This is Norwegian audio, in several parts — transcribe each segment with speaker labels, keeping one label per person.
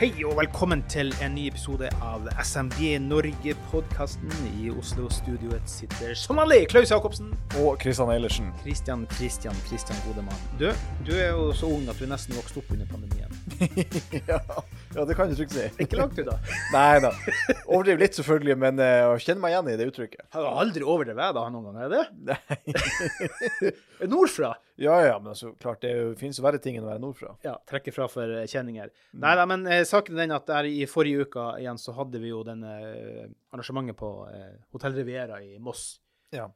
Speaker 1: Hei og velkommen til en ny episode av SMD Norge-podkasten. I Oslo-studioet sitter som vanlig Klaus Jacobsen.
Speaker 2: Og Kristian Eilertsen.
Speaker 1: Kristian, Kristian, Kristian Godemann. Du, du er jo så ung at du nesten vokste opp under pandemien.
Speaker 2: ja, ja, det kan du trygt si.
Speaker 1: Ikke langt unna.
Speaker 2: Nei da. Overdriv litt, selvfølgelig, men uh, kjenner meg igjen i det uttrykket.
Speaker 1: Har du aldri overdrevet da noen gang, er det?
Speaker 2: Nei.
Speaker 1: Nordfra?
Speaker 2: Ja, ja, men altså, klart det finnes jo verre ting enn å være nordfra.
Speaker 1: Ja, trekke fra for kjenninger. kjenninger. Nei da, men eh, saken er den at der i forrige uke igjen så hadde vi jo denne eh, arrangementet på eh, Hotell Riviera i Moss.
Speaker 2: Ja.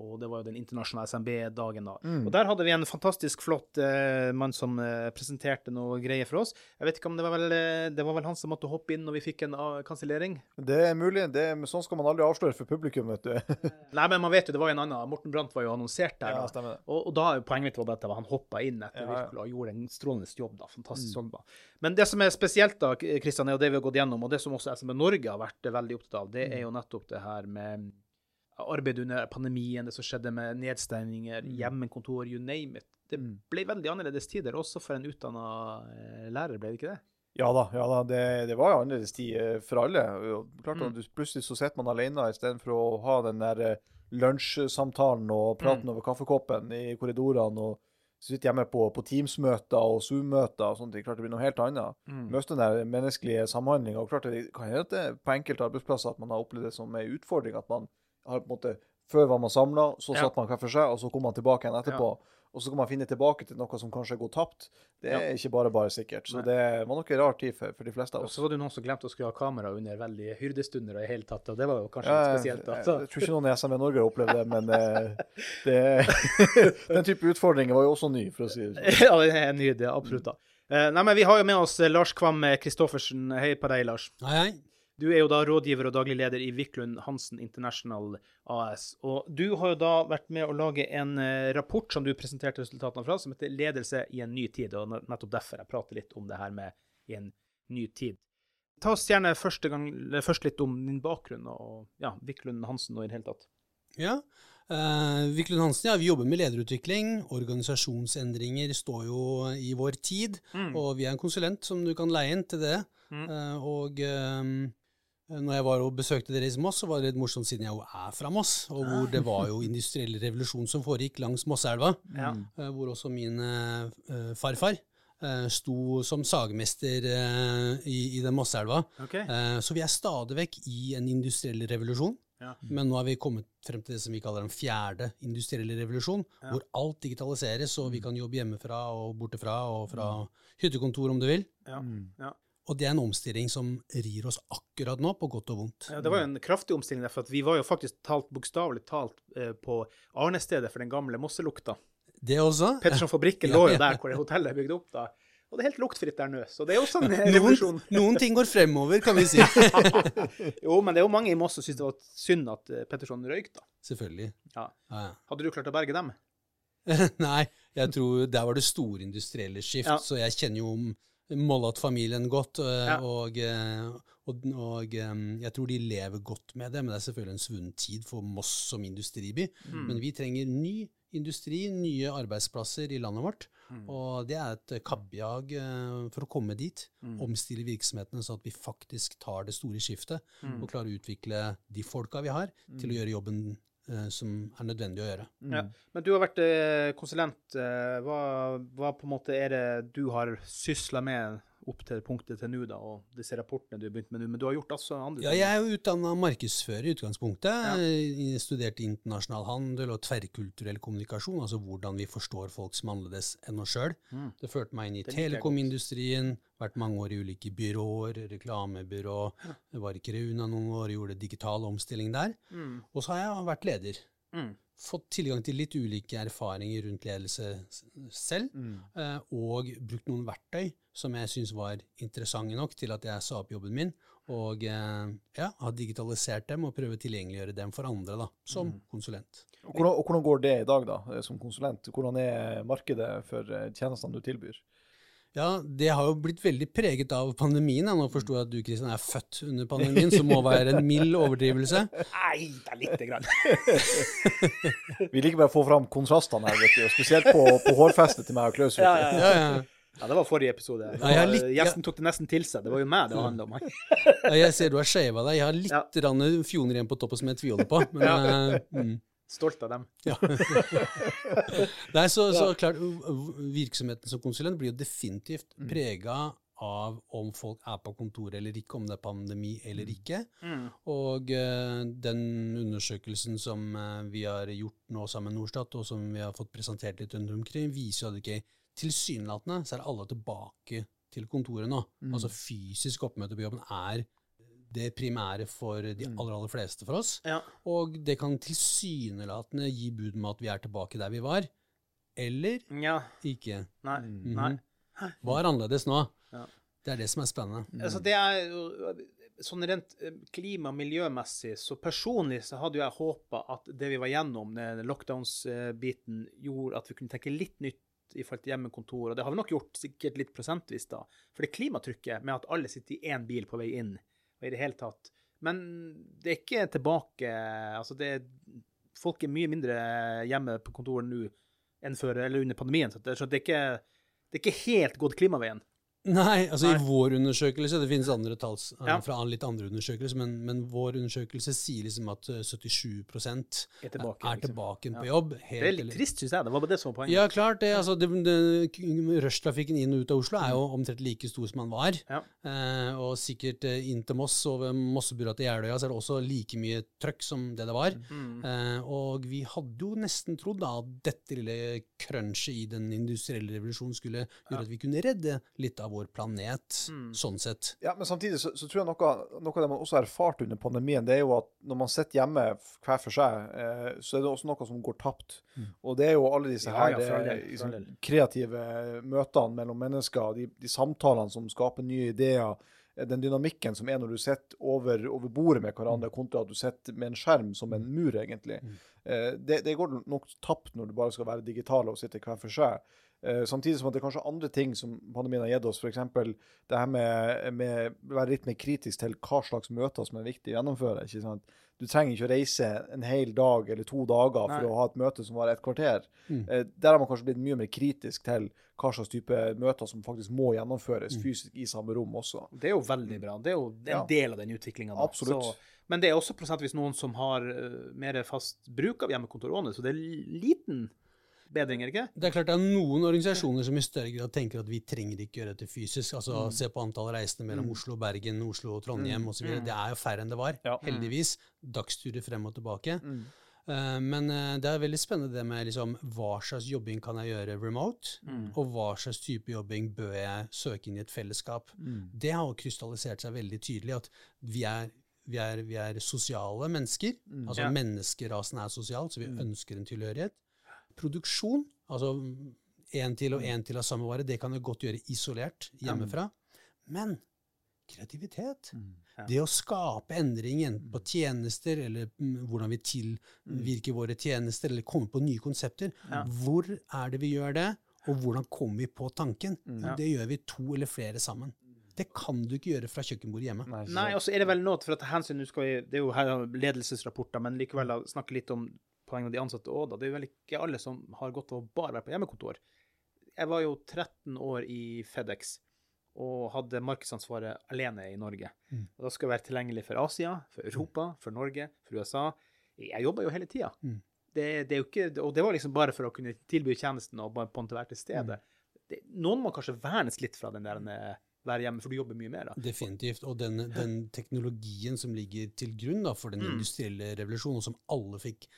Speaker 1: Og det var jo den internasjonale SMB-dagen da.
Speaker 2: Mm.
Speaker 1: Og der hadde vi en fantastisk flott eh, mann som eh, presenterte noe greier for oss. Jeg vet ikke om det var vel, eh, det var vel han som måtte hoppe inn når vi fikk en uh, kansellering?
Speaker 2: Det er mulig. Det sånn skal man aldri avsløre for publikum, vet du.
Speaker 1: Nei, men man vet jo, det var jo en annen. Morten Brandt var jo annonsert der.
Speaker 2: ja,
Speaker 1: da. Og, og da poenget mitt var han hoppa inn etter
Speaker 2: Ja, ja.
Speaker 1: og gjorde en strålende jobb. da, fantastisk
Speaker 2: Mm.
Speaker 1: jobb da. Men det som er spesielt, da, Kristian, er jo det vi har gått gjennom, og det som også SMB Norge har vært veldig opptatt av, det
Speaker 2: Mm.
Speaker 1: er jo nettopp det her med arbeid under pandemien, det som skjedde med nedstengninger,
Speaker 2: Mm.
Speaker 1: hjemmekontor, you name it. Det
Speaker 2: Mm.
Speaker 1: ble veldig annerledes tider, også for en utdanna lærer, ble det ikke det?
Speaker 2: Ja da, ja da. Det, det var jo annerledes tid eh, for alle. Klart
Speaker 1: Mm.
Speaker 2: Plutselig så sitter man alene istedenfor å ha den der eh, lunsjsamtalen og praten
Speaker 1: Mm.
Speaker 2: over kaffekoppen i korridorene. og sitte hjemme på, på Teams-møter og Zoom-møter og sånt. Det klart det blir noe helt annet.
Speaker 1: Mm.
Speaker 2: Møte den der menneskelige samhandlinga. På enkelte arbeidsplasser at man har opplevd det som en utfordring. At man har på en måte Før var man samla, så
Speaker 1: Ja.
Speaker 2: satt man hver for seg, og så kom man tilbake igjen etterpå. Og så kan man finne tilbake til noe som kanskje går tapt. Det er ikke bare bare sikkert. Så
Speaker 1: Nei.
Speaker 2: det var nok en rar tid for, for de fleste av oss.
Speaker 1: Og så var det noen som glemte å skru av kamera under veldig hyrdestunder og i hele tatt, og det var jo kanskje
Speaker 2: Ja,
Speaker 1: litt spesielt. da.
Speaker 2: jeg, jeg tror ikke noen i SMV Norge har opplevd det, men eh, det, den type utfordringer var jo også ny, for å si det sånn.
Speaker 1: ja, det er nydelig. Absolutt. da. Eh, nei, men Vi har jo med oss eh, Lars Kvam Kristoffersen. Hei på deg, Lars.
Speaker 3: Hei, hei.
Speaker 1: Du er jo da rådgiver og daglig leder i Wiklund Hansen International AS. Og du har jo da vært med å lage en eh, rapport som du presenterte resultatene fra, som heter 'Ledelse i en ny tid'. og Nettopp derfor jeg prater litt om det her med i en ny tid. Ta oss gjerne gang, først litt om din bakgrunn og ja, Wiklund Hansen og i det hele tatt.
Speaker 3: Ja. Uh, Wiklund Hansen, ja, vi jobber med lederutvikling. Organisasjonsendringer står jo i vår tid. Og vi er en konsulent som du kan leie inn til det.
Speaker 1: Mm.
Speaker 3: Eh, og eh, når jeg var og besøkte dere i Moss, så var det litt morsomt siden jeg jo er fra Moss, og hvor det var jo industriell revolusjon som foregikk langs Mosseelva.
Speaker 1: Ja.
Speaker 3: eh, hvor også min eh, farfar eh, sto som sagmester uh, i, i den Mosseelva.
Speaker 1: Okay.
Speaker 3: Eh, Så vi er stadig vekk i en industriell revolusjon.
Speaker 1: Ja.
Speaker 3: Men nå har vi kommet frem til det som vi kaller den fjerde industrielle revolusjon,
Speaker 1: Ja.
Speaker 3: hvor alt digitaliseres, og vi kan jobbe hjemmefra og bortefra, og fra hyttekontor om du vil.
Speaker 1: Ja. Ja.
Speaker 3: Og det er en omstilling som rir oss akkurat nå, på godt og vondt.
Speaker 1: Ja, det var jo en kraftig omstilling, der, for at vi var jo faktisk talt, bokstavelig talt eh, på arnestedet for den gamle Mosselukta.
Speaker 3: Det også.
Speaker 1: Petterson fabrikken
Speaker 3: Ja,
Speaker 1: lå jo der hvor det hotellet er bygd opp da. Og det er helt luktfritt der nå, så det er jo sånn revolusjon.
Speaker 3: Noen, noen ting går fremover, kan vi si.
Speaker 1: jo, men det er jo mange i Moss som syns det var synd at eh, Petterson røyk, da.
Speaker 3: Selvfølgelig.
Speaker 1: Ja. Hadde du klart å berge dem?
Speaker 3: Nei, jeg tror der var det store industrielle skift, så jeg kjenner jo Mollat-familien godt, eh,
Speaker 1: Ja.
Speaker 3: og, eh, og, og jeg tror de lever godt med det, men det er selvfølgelig en svunnen tid for Moss som industriby.
Speaker 1: Mm.
Speaker 3: Men vi trenger ny industri, nye arbeidsplasser i landet vårt,
Speaker 1: Mm.
Speaker 3: og det er et kappjag eh, for å komme dit.
Speaker 1: Mm.
Speaker 3: Omstille virksomhetene så at vi faktisk tar det store skiftet,
Speaker 1: Mm.
Speaker 3: og klarer å utvikle de folka vi har, til å gjøre jobben som er nødvendig å gjøre.
Speaker 1: Ja. Men du har vært eh, konsulent. Eh, hva, hva på en måte er det du har sysla med opp til punktet til nå, da, og disse rapportene du har begynt med nå. Men du har gjort også andre
Speaker 3: Ja, jeg er jo utdanna markedsfører i utgangspunktet.
Speaker 1: Ja.
Speaker 3: Studerte internasjonal handel og tverrkulturell kommunikasjon, altså hvordan vi forstår folk som annerledes enn oss sjøl.
Speaker 1: Mm.
Speaker 3: Det førte meg inn i telekomindustrien, vært mange år i ulike byråer, reklamebyrå. ja. var i Kiruna noen år gjorde digital omstilling der.
Speaker 1: Mm.
Speaker 3: Og så har jeg vært leder.
Speaker 1: Mm.
Speaker 3: Fått tilgang til litt ulike erfaringer rundt ledelse selv, eh, og brukt noen verktøy som jeg syns var interessante nok til at jeg sa opp jobben min, og eh, ja, har digitalisert dem og prøver å tilgjengeliggjøre dem for andre da, som konsulent.
Speaker 2: Og hvordan, og hvordan går det i dag, da, eh, som konsulent? Hvordan er markedet for tjenestene du tilbyr?
Speaker 3: Ja, det har jo blitt veldig preget av pandemien. Jeg Nå forsto jeg at du Kristian, er født under pandemien, som må være en mild overdrivelse.
Speaker 1: Nei, det er lite grann.
Speaker 2: Vi liker bare å få fram kontrastene her, vet du, spesielt på, på hårfestet til meg og Klaus.
Speaker 1: Ja, ja,
Speaker 3: Ja, ja.
Speaker 1: Ja, det var forrige episode.
Speaker 3: Ja, jeg har
Speaker 1: var-
Speaker 3: litt-
Speaker 1: Gjesten tok det nesten til seg. Det var jo meg det handla om.
Speaker 3: Ja, Jeg ser du har shava deg. Jeg har litt
Speaker 1: Ja.
Speaker 3: fjoner igjen på toppen som jeg tviholder på. Men, uh, mm.
Speaker 1: Stolt av dem.
Speaker 3: Ja. Nei, så, så klart, virksomheten som konsulent blir jo definitivt
Speaker 1: Mm.
Speaker 3: prega av om folk er på kontoret eller ikke, om det er pandemi eller ikke.
Speaker 1: Mm.
Speaker 3: Og uh, den undersøkelsen som uh, vi har gjort nå sammen med Norstat, og som vi har fått presentert litt rundt omkring, viser jo at ikke tilsynelatende så er alle tilbake til kontoret nå. Altså fysisk oppmøte på jobben er det primære for de aller, aller fleste for oss.
Speaker 1: Ja.
Speaker 3: Og det kan tilsynelatende gi bud om at vi er tilbake der vi var, eller
Speaker 1: ja.
Speaker 3: ikke.
Speaker 1: Nei.
Speaker 3: Mhm.
Speaker 1: Nei.
Speaker 3: Hva er annerledes nå?
Speaker 1: Ja.
Speaker 3: Det er det som er spennende.
Speaker 1: Altså, det er jo Sånn rent eh, klima- og miljømessig, så personlig så hadde jo jeg håpa at det vi var gjennom, den lockdowns-biten, gjorde at vi kunne tenke litt nytt i forhold til hjemmekontor. Og det har vi nok gjort, sikkert litt prosentvis, da. For det klimatrykket med at alle sitter i én bil på vei inn, og i det hele tatt Men det er ikke tilbake Altså, det er Folk er mye mindre hjemme på kontoret nå enn før, eller under pandemien. Så det, så det er ikke det er ikke helt gått klimaveien.
Speaker 3: Nei, altså
Speaker 1: Nei.
Speaker 3: i vår undersøkelse, det finnes andre tall eh,
Speaker 1: Ja.
Speaker 3: fra litt andre undersøkelser, men, men vår undersøkelse sier liksom at eh, 77
Speaker 1: Er tilbake.
Speaker 3: er
Speaker 1: liksom.
Speaker 3: tilbake
Speaker 1: liksom.
Speaker 3: på jobb.
Speaker 1: Det
Speaker 3: helt
Speaker 1: er litt trist, syns jeg. Det var bare det som var poenget.
Speaker 3: Ja, klart det. Altså, det, det Rushtrafikken inn og ut av Oslo er jo omtrent like stor som den var.
Speaker 1: Ja.
Speaker 3: Eh, og sikkert eh, inn til Moss og ved Mossebura til Jeløya så er det også like mye trøkk som det det var.
Speaker 1: Mm.
Speaker 3: Eh, og vi hadde jo nesten trodd da at dette lille crunchet i den industrielle revolusjonen skulle gjøre at vi kunne redde litt av vår planet,
Speaker 1: Mm.
Speaker 3: sånn sett.
Speaker 2: Ja, men samtidig så, så tror jeg noe, noe av det man også har erfart under pandemien, det er jo at når man sitter hjemme hver for seg, eh, så er det også noe som går tapt. Og det er jo alle disse
Speaker 1: Ja,
Speaker 2: her
Speaker 1: ja, del,
Speaker 2: eh, liksom, kreative møtene mellom mennesker, de, de samtalene som skaper nye ideer, eh, den dynamikken som er når du sitter over, over bordet med hverandre, kontra at du sitter med en skjerm som en mur, egentlig. Eh, det, det går nok tapt når du bare skal være digital og sitte hver for seg. Eh, samtidig som at det er kanskje andre ting som pandemien har gitt oss, f.eks. det her med, å være litt mer kritisk til hva slags møter som er viktig å gjennomføre. ikke sant? Du trenger ikke å reise en hel dag eller to dager for
Speaker 1: Nei.
Speaker 2: å ha et møte som varer et kvarter.
Speaker 3: Mm.
Speaker 2: Eh, der har man kanskje blitt mye mer kritisk til hva slags type møter som faktisk må gjennomføres
Speaker 3: Mm.
Speaker 2: fysisk i samme rom også.
Speaker 1: Det er jo veldig bra. Det er jo en
Speaker 2: Ja.
Speaker 1: del av den utviklinga. Men det er også prosentvis noen som har eh, mer fast bruk av hjemmekontor så det er liten bedring, er det ikke?
Speaker 3: Det er klart det er noen organisasjoner som i større grad tenker at vi trenger ikke gjøre dette fysisk. Altså
Speaker 1: Mm.
Speaker 3: Se på antall reisende mellom Oslo, Bergen, Oslo og Trondheim osv.
Speaker 1: Mm.
Speaker 3: Det er jo færre enn det var.
Speaker 2: Ja.
Speaker 3: Heldigvis. Dagsturer frem og tilbake.
Speaker 2: Mm.
Speaker 3: Eh, men eh, det er veldig spennende det med liksom, hva slags jobbing kan jeg gjøre remote,
Speaker 1: Mm.
Speaker 3: og hva slags type jobbing bør jeg søke inn i et fellesskap.
Speaker 2: Mm.
Speaker 3: Det har jo krystallisert seg veldig tydelig at vi er, vi er, vi er sosiale mennesker. Altså
Speaker 1: Ja.
Speaker 3: menneskerasen er sosial, så vi ønsker en tilhørighet. Produksjon, altså én til og én til av samme vare, det kan du godt gjøre isolert hjemmefra. Men kreativitet,
Speaker 1: Ja.
Speaker 3: det å skape endringen på tjenester, eller mm, hvordan vi tilvirker våre tjenester, eller komme på nye konsepter,
Speaker 1: Ja.
Speaker 3: hvor er det vi gjør det, og hvordan kommer vi på tanken?
Speaker 1: Ja.
Speaker 3: Det gjør vi to eller flere sammen. Det kan du ikke gjøre fra kjøkkenbordet hjemme.
Speaker 2: Nei,
Speaker 1: Nei, og så er det vel noe for at hensyn, skal vi, Det er jo her ledelsesrapporter, men likevel snakke litt om poenget av de ansatte òg, da. Det er vel ikke alle som har godt av å bare være på hjemmekontor. Jeg var jo 13 år i FedEx og hadde markedsansvaret alene i Norge.
Speaker 3: Mm.
Speaker 1: Og da skal jeg være tilgjengelig for Asia, for Europa, for Norge, for USA. Jeg jobba jo hele tida.
Speaker 3: Mm.
Speaker 1: Det, det ikke, og det var liksom bare for å kunne tilby tjenesten og bare på en til være til stede.
Speaker 3: Mm.
Speaker 1: Det, noen må kanskje vernes litt fra den der eh, være hjemme, for du jobber mye mer da.
Speaker 3: Definitivt. Og den, den teknologien som ligger til grunn da, for den
Speaker 1: Mm.
Speaker 3: industrielle revolusjonen, og som alle fikk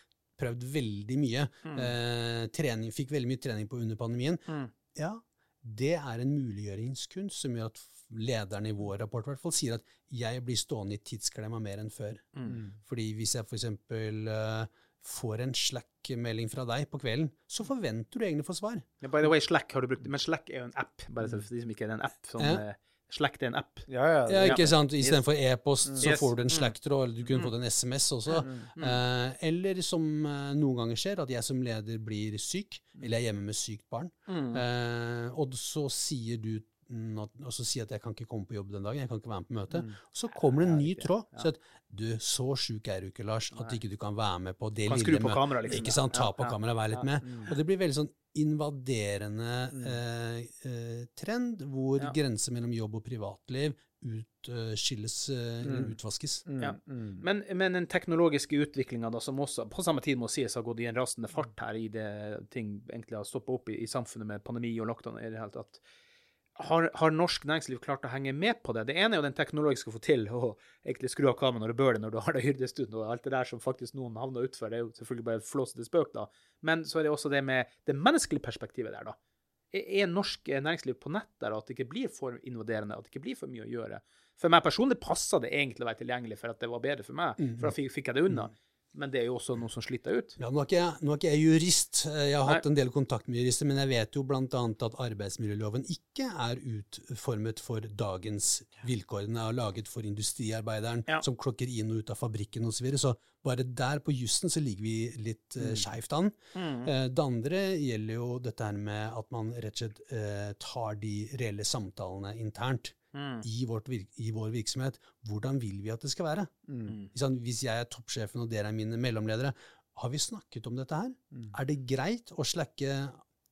Speaker 3: prøvd veldig mye,
Speaker 1: Mm.
Speaker 3: eh, trening, fikk veldig mye trening på under pandemien,
Speaker 1: Mm.
Speaker 3: ja, det er en muliggjøringskunst som gjør at lederen i vår rapport i hvert fall sier at jeg blir stående i tidsklemma mer enn før.
Speaker 1: Mm.
Speaker 3: Fordi hvis jeg f.eks. Uh, får en Slack-melding fra deg på kvelden, så forventer du egentlig å få svar.
Speaker 1: Yeah, By the way, Slack har du brukt, men Slack er jo en app, bare for de som ikke er en app. Sånn,
Speaker 3: Ja.
Speaker 1: Slack det er en app.
Speaker 2: Ja, ja.
Speaker 3: Ja,
Speaker 1: Ja.
Speaker 3: ikke sant? Istedenfor e-post, så får du en
Speaker 1: Mm.
Speaker 3: Slack-tråd, eller du kunne
Speaker 1: Mm.
Speaker 3: fått en SMS også.
Speaker 2: Mm.
Speaker 3: Eh, eller som eh, noen ganger skjer, at jeg som leder blir syk, eller jeg er hjemme med sykt barn.
Speaker 1: Mm.
Speaker 3: Eh, og så sier du mm, og så sier at jeg kan ikke komme på jobb den dagen, jeg kan ikke være med på møte.
Speaker 2: Mm.
Speaker 3: Så kommer det en ny tråd. Så at du, så sjuk er du ikke, Lars, at ikke du kan være med på det
Speaker 1: Kan
Speaker 3: lille
Speaker 1: på
Speaker 3: møtet.
Speaker 1: liksom.
Speaker 3: Ikke sant? Ta på
Speaker 1: ja.
Speaker 3: kameraet, vær litt
Speaker 1: Ja.
Speaker 3: med.
Speaker 2: Mm.
Speaker 3: Og det blir veldig sånn invaderende
Speaker 2: Mm.
Speaker 3: eh, eh, trend, hvor
Speaker 1: Ja.
Speaker 3: grenser mellom jobb og privatliv utskilles, uh,
Speaker 2: Mm.
Speaker 3: utvaskes.
Speaker 2: Mm.
Speaker 1: Ja.
Speaker 2: Mm.
Speaker 1: Men, men den teknologiske utviklinga som også på samme tid må sies har gått i en rasende fart her i det ting egentlig har stoppa opp i, i samfunnet med pandemi og lockdown i det hele tatt. Har, har norsk næringsliv klart å henge med på det? Det ene er jo den teknologiske å få til å egentlig skru av kameraet når du bør det, når du har det hyrdestund og alt det der som faktisk noen havner utfor. Det er jo selvfølgelig bare flåsete spøk, da. Men så er det også det med det menneskelige perspektivet der, da. Er norsk næringsliv på nett der, at det ikke blir for invaderende, at det ikke blir for mye å gjøre? For meg personlig passa det egentlig å være tilgjengelig for at det var bedre for meg,
Speaker 3: Mm.
Speaker 1: for da fikk, fikk jeg det unna. Men det er jo også noe som sliter ut.
Speaker 3: Ja, nå er, ikke jeg, er ikke jeg jurist, Eh, jeg har
Speaker 1: Nei.
Speaker 3: hatt en del kontakt med jurister, men jeg vet jo bl.a. at arbeidsmiljøloven ikke er utformet for dagens vilkår. Den er laget for industriarbeideren
Speaker 1: Ja.
Speaker 3: som klokker inn og ut av fabrikken osv. Så, videre. så bare der på jussen så ligger vi litt eh, skeivt an.
Speaker 1: Mm.
Speaker 3: Eh, det andre gjelder jo dette her med at man rett og slett tar de reelle samtalene internt
Speaker 1: Mm.
Speaker 3: i, vårt virk, i vår virksomhet. Hvordan vil vi at det skal være?
Speaker 2: Mm.
Speaker 3: Ikke? Hvis jeg er toppsjefen og dere er mine mellomledere, har vi snakket om dette her?
Speaker 2: Mm.
Speaker 3: Er det greit å slakke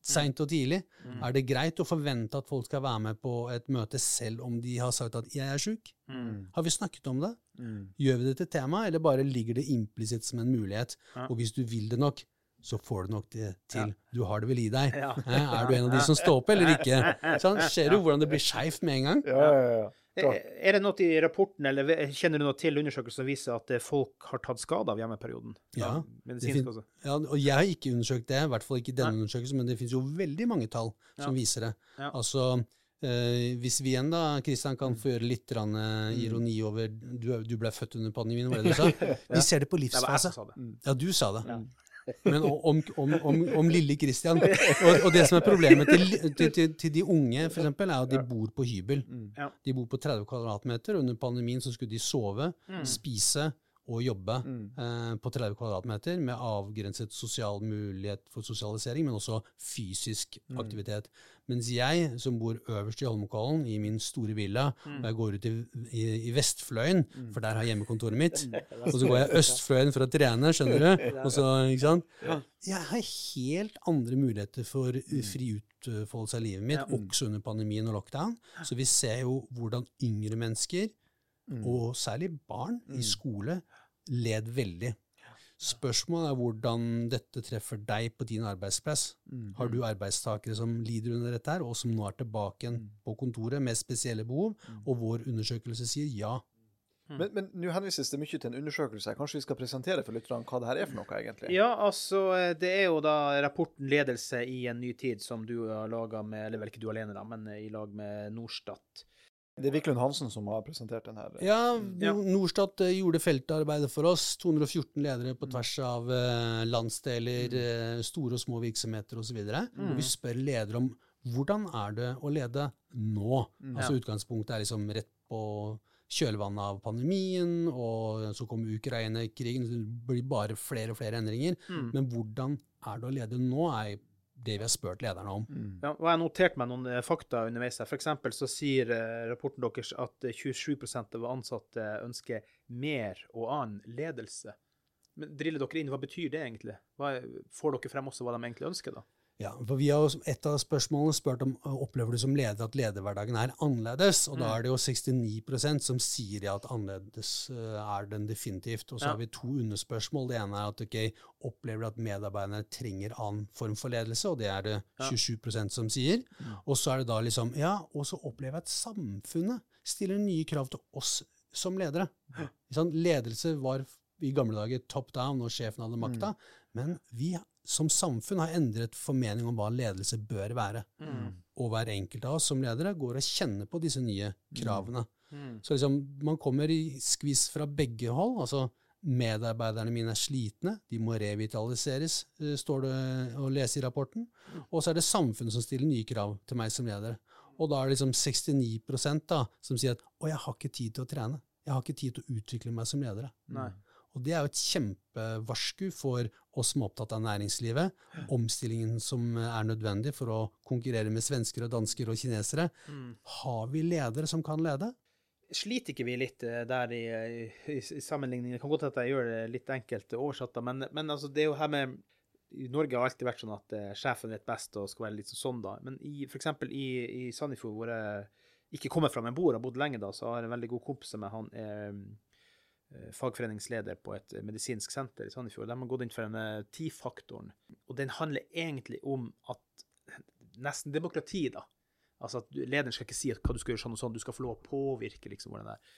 Speaker 3: seint og tidlig?
Speaker 1: Mm.
Speaker 3: Er det greit å forvente at folk skal være med på et møte selv om de har sagt at 'jeg er sjuk'?
Speaker 1: Mm.
Speaker 3: Har vi snakket om det?
Speaker 2: Mm.
Speaker 3: Gjør vi det til tema, eller bare ligger det implisitt som en mulighet?
Speaker 1: Ja.
Speaker 3: Og hvis du vil det nok, så får du nok det til.
Speaker 1: Ja.
Speaker 3: Du har det vel i deg.
Speaker 1: Ja.
Speaker 3: Eh, Er du en av de som står opp, eller ikke? Sånn, ser du hvordan det blir skeivt med en gang?
Speaker 2: Ja, ja, ja.
Speaker 1: Er er det noe i rapporten, eller kjenner du noe til undersøkelser som viser at eh, folk har tatt skade av hjemmeperioden?
Speaker 3: Ja,
Speaker 1: Medisinsk også.
Speaker 3: Ja, og jeg har ikke undersøkt det, i hvert fall ikke denne
Speaker 1: Nei.
Speaker 3: undersøkelsen, men det finnes jo veldig mange tall som
Speaker 1: Ja.
Speaker 3: viser det.
Speaker 1: Ja.
Speaker 3: Altså, eh, hvis vi igjen da, Kristian, kan få gjøre litt rann,
Speaker 1: Mm.
Speaker 3: eh, ironi over Du, du ble født under pandemien, var det du sa? Vi ser det på livsfase.
Speaker 1: sa det.
Speaker 3: Ja, du sa det. Men om, om, om, om lille Kristian og, og det som er problemet til, til, til, til de unge, for eksempel, er at de bor på hybel.
Speaker 2: Mm.
Speaker 3: De bor på 30 kvadratmeter. Under pandemien så skulle de sove,
Speaker 1: Mm.
Speaker 3: spise og jobbe
Speaker 2: Mm.
Speaker 3: eh, på 30 kvadratmeter med avgrenset sosial mulighet for sosialisering, men også fysisk
Speaker 2: Mm.
Speaker 3: aktivitet. Mens jeg, som bor øverst i Holmenkollen, i min store villa,
Speaker 1: Mm.
Speaker 3: og jeg går ut i, i, i Vestfløyen,
Speaker 2: Mm.
Speaker 3: for der har jeg hjemmekontoret mitt,
Speaker 1: Mm.
Speaker 3: og så går jeg Østfløyen for å trene, skjønner du? Og så, ikke sant? Jeg har helt andre muligheter for uh, fri utfoldelse av livet mitt,
Speaker 1: Ja.
Speaker 3: også under pandemien og lockdown. Så vi ser jo hvordan yngre mennesker,
Speaker 2: Mm.
Speaker 3: og særlig barn i
Speaker 2: Mm.
Speaker 3: skole, led veldig. Spørsmålet er hvordan dette treffer deg på din arbeidsplass.
Speaker 2: Mm.
Speaker 3: Har du arbeidstakere som lider under dette her, og som nå er tilbake igjen på kontoret med spesielle behov? Og vår undersøkelse sier ja.
Speaker 2: Men men nå henvises det mye til en undersøkelse. Kanskje vi skal presentere for lytterne hva det her er for noe, egentlig?
Speaker 1: Ja, altså, eh, det er jo da rapporten 'Ledelse i en ny tid', som du har laga med Eller vel ikke du alene, da, men i lag med Norstat.
Speaker 2: Det er Viklund Hansen som har presentert den her.
Speaker 3: Ja,
Speaker 1: Ja.
Speaker 3: Norstat eh, gjorde feltarbeidet for oss. 214 ledere på tvers av eh, landsdeler, eh, store og små virksomheter osv. Mm. vi spør ledere om hvordan er det å lede nå? Altså Utgangspunktet er liksom rett på kjølvannet av pandemien, og så kommer Ukraina-krigen, det blir bare flere og flere endringer.
Speaker 1: Mm.
Speaker 3: Men hvordan er det å lede nå, er det vi har spurt lederne om.
Speaker 2: Mm.
Speaker 1: Ja, og jeg har notert meg noen eh, fakta underveis her. For så sier eh, rapporten deres at eh, 27 av ansatte ønsker mer og annen ledelse. Men Driller dere inn, hva betyr det egentlig? Hva, er- får dere frem også hva de egentlig ønsker, da?
Speaker 3: Ja, for vi har jo Et av spørsmålene spurt om opplever du som leder at lederhverdagen er annerledes. Og da er det jo 69% som sier ja, at annerledes øh, er den definitivt. Og så
Speaker 1: Ja.
Speaker 3: har vi to underspørsmål. Det ene er at ok, opplever du at medarbeiderne trenger annen form for ledelse, og det er det
Speaker 1: Ja.
Speaker 3: 27 som sier. Og så er det da liksom Ja, og så opplever jeg at samfunnet stiller nye krav til oss som ledere. Ikke Sånn, Ledelse var i gamle dager top down, og sjefen hadde makta. Men vi som samfunn har endret formening om hva ledelse bør være.
Speaker 1: Mm.
Speaker 3: Og hver enkelt av oss som ledere går og kjenner på disse nye kravene.
Speaker 1: Mm.
Speaker 3: Så liksom, man kommer i skvis fra begge hold. altså Medarbeiderne mine er slitne, de må revitaliseres, eh, står det å lese i rapporten. Og så er det samfunnet som stiller nye krav til meg som leder. Og da er det liksom 69% da, som sier at å, jeg har ikke tid til å trene. Jeg har ikke tid til å utvikle meg som leder.
Speaker 1: Nei.
Speaker 3: Og det er jo et kjempevarsku for oss som er opptatt av næringslivet. Omstillingen som er nødvendig for å konkurrere med svensker og dansker og kinesere.
Speaker 1: Mm.
Speaker 3: Har vi ledere som kan lede?
Speaker 1: Sliter ikke vi litt eh, der i, i, i sammenligning? Det kan godt at jeg gjør det litt enkelt oversatt, da, men, men altså, det er jo her med i Norge har alltid vært sånn at eh, sjefen vet best og skal være litt sånn da. Men i, for eksempel i, i Sandefjord, hvor jeg ikke kommer fra, men bor og har bodd lenge da, så har jeg en veldig god kompis med han er eh, fagforeningsleder på et medisinsk senter i Sandefjord. De har gått inn for den eh, ti-faktoren. Og den handler egentlig om at nesten demokrati, da. Altså at lederen skal ikke si hva du skal gjøre sånn og sånn, du skal få lov å påvirke liksom hvordan det er.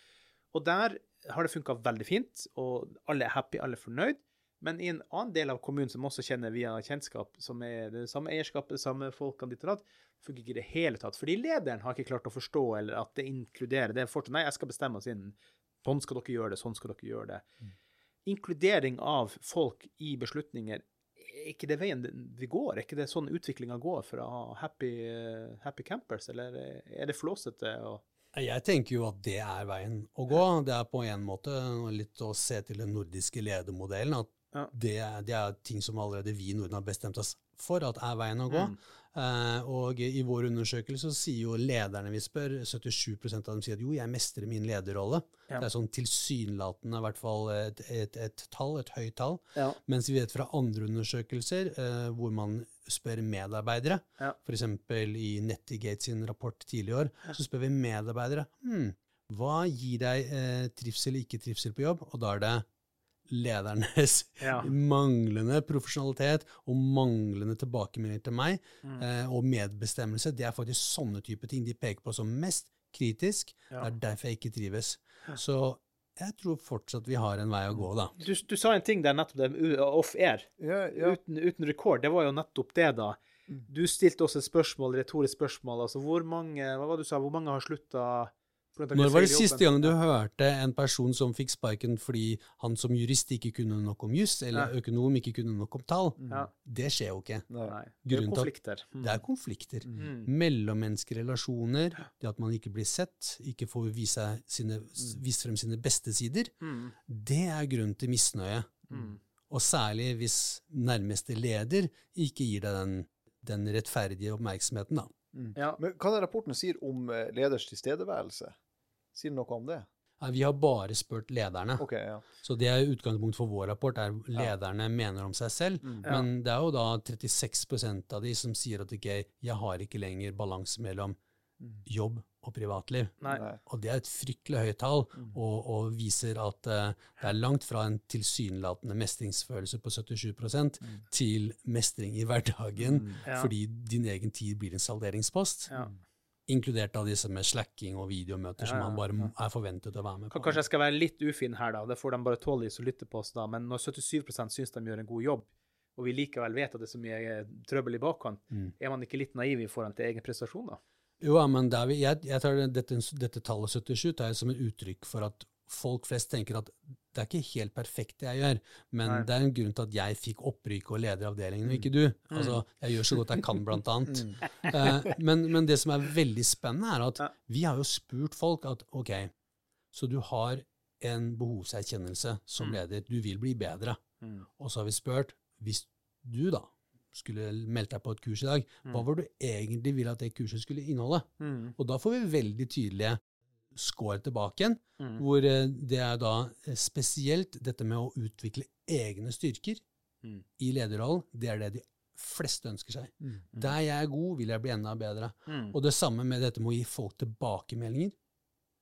Speaker 1: Og der har det funka veldig fint, og alle er happy, alle er fornøyd. Men i en annen del av kommunen som også kjenner via kjennskap, som er det samme eierskapet, det samme folkene ditt og datt, funker ikke i det hele tatt. Fordi lederen har ikke klart å forstå eller at det inkluderer. Det er fortsatt Nei, jeg skal bestemme oss inn. Sånn skal dere gjøre det, sånn skal dere gjøre det. Inkludering av folk i beslutninger, er ikke det veien vi går? Er ikke det sånn utviklinga går fra happy, eh, happy campers, eller er det flåsete? og
Speaker 3: Jeg tenker jo at det er veien å gå. Det er på en måte litt å se til den nordiske ledermodellen. At
Speaker 1: Ja.
Speaker 3: det, det er ting som allerede vi i Norden har bestemt oss for at er veien å gå.
Speaker 1: Mm.
Speaker 3: Eh, og i vår undersøkelse så sier jo lederne vi spør, 77% av dem sier at jo, jeg mestrer min lederrolle.
Speaker 1: Ja.
Speaker 3: Det er sånn tilsynelatende i hvert fall et, et, et tall, et høyt tall.
Speaker 1: Ja.
Speaker 3: Mens vi vet fra andre undersøkelser eh, hvor man spør medarbeidere,
Speaker 1: Ja.
Speaker 3: f.eks. i Nettigate sin rapport tidligere i år, så spør vi medarbeidere hm, hva gir deg eh, trivsel eller ikke trivsel på jobb, og da er det ledernes
Speaker 1: Ja.
Speaker 3: manglende profesjonalitet og manglende tilbakemeldinger til meg,
Speaker 1: Mm.
Speaker 3: eh, og medbestemmelse. Det er faktisk sånne type ting de peker på som mest kritisk.
Speaker 1: Ja.
Speaker 3: Det er derfor jeg ikke trives. Så jeg tror fortsatt vi har en vei å gå, da.
Speaker 1: Du, du sa en ting der nettopp, det off-air,
Speaker 2: Ja, ja.
Speaker 1: uten, uten rekord. Det var jo nettopp det, da.
Speaker 2: Mm.
Speaker 1: Du stilte også et spørsmål, retorisk spørsmål. altså Hvor mange hva var det du sa, hvor mange har slutta
Speaker 3: Når var det siste gang du hørte en person som fikk sparken fordi han som jurist ikke kunne nok om juss, eller
Speaker 1: Ja.
Speaker 3: økonom ikke kunne nok om tall?
Speaker 1: Ja.
Speaker 3: Det skjer jo ikke.
Speaker 2: Nei.
Speaker 1: Det er
Speaker 3: Grunnen
Speaker 1: konflikter. Mm.
Speaker 3: Det er konflikter.
Speaker 1: Mm.
Speaker 3: Mellommenneskelige relasjoner, det at man ikke blir sett, ikke får vise, sine, vise frem sine beste sider,
Speaker 1: Mm.
Speaker 3: det er grunn til misnøye.
Speaker 1: Mm.
Speaker 3: Og særlig hvis nærmeste leder ikke gir deg den, den rettferdige oppmerksomheten, da.
Speaker 2: Mm.
Speaker 1: Ja.
Speaker 2: Men hva er det rapporten sier om eh, leders tilstedeværelse? Sier den noe om det?
Speaker 3: Nei, Vi har bare spurt lederne.
Speaker 2: Okay, ja.
Speaker 3: Så det er utgangspunkt for vår rapport, er lederne mener om seg selv.
Speaker 2: Mm.
Speaker 1: Ja.
Speaker 3: Men det er jo da 36% av de som sier at okay, jeg har ikke lenger balanse mellom
Speaker 2: Mm.
Speaker 3: jobb og privatliv.
Speaker 1: Nei.
Speaker 3: Og det er et fryktelig høyt tall,
Speaker 2: Mm.
Speaker 3: og, og viser at uh, det er langt fra en tilsynelatende mestringsfølelse på 77% til mestring i hverdagen,
Speaker 2: Mm.
Speaker 1: Ja.
Speaker 3: fordi din egen tid blir en salderingspost.
Speaker 1: Ja.
Speaker 3: Inkludert av disse med slacking og videomøter som
Speaker 1: Ja, ja,
Speaker 3: man bare er forventet å være med på.
Speaker 1: Kanskje jeg skal være litt ufin her, da. Det får de bare tåle, de som lytter på oss, da. Men når 77% syns de gjør en god jobb, og vi likevel vet at det er så mye eh, trøbbel i bakkant,
Speaker 3: Mm.
Speaker 1: er man ikke litt naiv i forhold til egen prestasjon, da?
Speaker 3: Jo, men vi, jeg, jeg tar dette, dette tallet 77 tar jeg som et uttrykk for at folk flest tenker at det er ikke helt perfekt det jeg gjør, men
Speaker 1: Nei.
Speaker 3: det er en grunn til at jeg fikk opprykk og leder avdelingen, og ikke du. Altså, jeg gjør så godt jeg kan, blant annet.
Speaker 2: Mm.
Speaker 3: Eh, men, men det som er veldig spennende, er at vi har jo spurt folk at ok, så du har en behovserkjennelse som
Speaker 1: Mm.
Speaker 3: leder, du vil bli bedre.
Speaker 1: Mm.
Speaker 3: Og så har vi spurt, hvis du da skulle meldt deg på et kurs i dag, hva
Speaker 1: var
Speaker 3: var du egentlig ville at det kurset skulle inneholde?
Speaker 1: Mm.
Speaker 3: Og da får vi veldig tydelige score tilbake igjen,
Speaker 1: Mm.
Speaker 3: hvor eh, det er da eh, spesielt dette med å utvikle egne styrker
Speaker 1: Mm.
Speaker 3: i lederrollen, det er det de fleste ønsker seg.
Speaker 2: Mm.
Speaker 3: Der jeg er god, vil jeg bli enda bedre.
Speaker 1: Mm.
Speaker 3: Og det samme med dette med å gi folk tilbakemeldinger.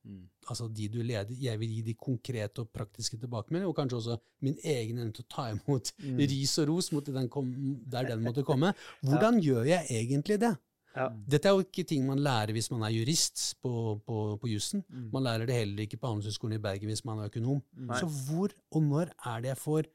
Speaker 1: Mm.
Speaker 3: Altså de du leder. Jeg vil gi de konkrete og praktiske tilbakemeldinger, og kanskje også min egen evne til å ta imot
Speaker 2: Mm.
Speaker 3: ris og ros mot den kom, der den måtte komme. Hvordan gjør jeg egentlig det?
Speaker 1: Ja.
Speaker 3: Dette er jo ikke ting man lærer hvis man er jurist på, på, på jussen.
Speaker 2: Mm.
Speaker 3: Man lærer det heller ikke på Handelshøyskolen i Bergen hvis man er økonom.
Speaker 2: Nei.
Speaker 3: Så hvor og når er det jeg får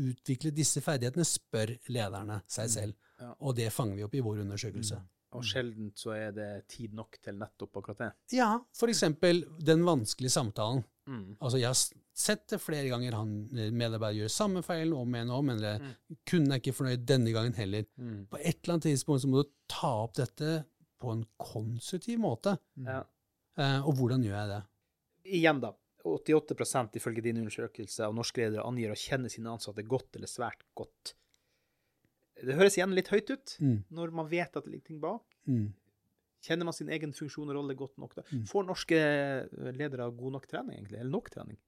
Speaker 3: utvikle disse ferdighetene, spør lederne seg selv.
Speaker 1: Ja.
Speaker 3: Og det fanger vi opp i vår undersøkelse.
Speaker 1: Og sjelden så er det tid nok til nettopp akkurat det.
Speaker 3: Ja, for eksempel den vanskelige samtalen.
Speaker 1: Mm.
Speaker 3: Altså, jeg har sett det flere ganger han eh, medarbeider gjør samme feilen om igjen og om, eller
Speaker 1: Mm.
Speaker 3: kunne jeg ikke fornøyd denne gangen heller.
Speaker 1: Mm.
Speaker 3: På et eller annet tidspunkt så må du ta opp dette på en konstruktiv måte.
Speaker 1: Ja.
Speaker 3: Eh, og hvordan gjør jeg det?
Speaker 1: Igjen, da. 88% ifølge din undersøkelse av norske ledere angir å kjenne sine ansatte godt eller svært godt. Det høres igjen litt høyt ut
Speaker 3: Mm,
Speaker 1: når man vet at det ligger ting bak.
Speaker 3: mm.
Speaker 1: Kjenner man sin egen funksjon og rolle godt nok? da?
Speaker 3: Mm.
Speaker 1: Får norske ledere god nok trening, egentlig? Eller nok trening?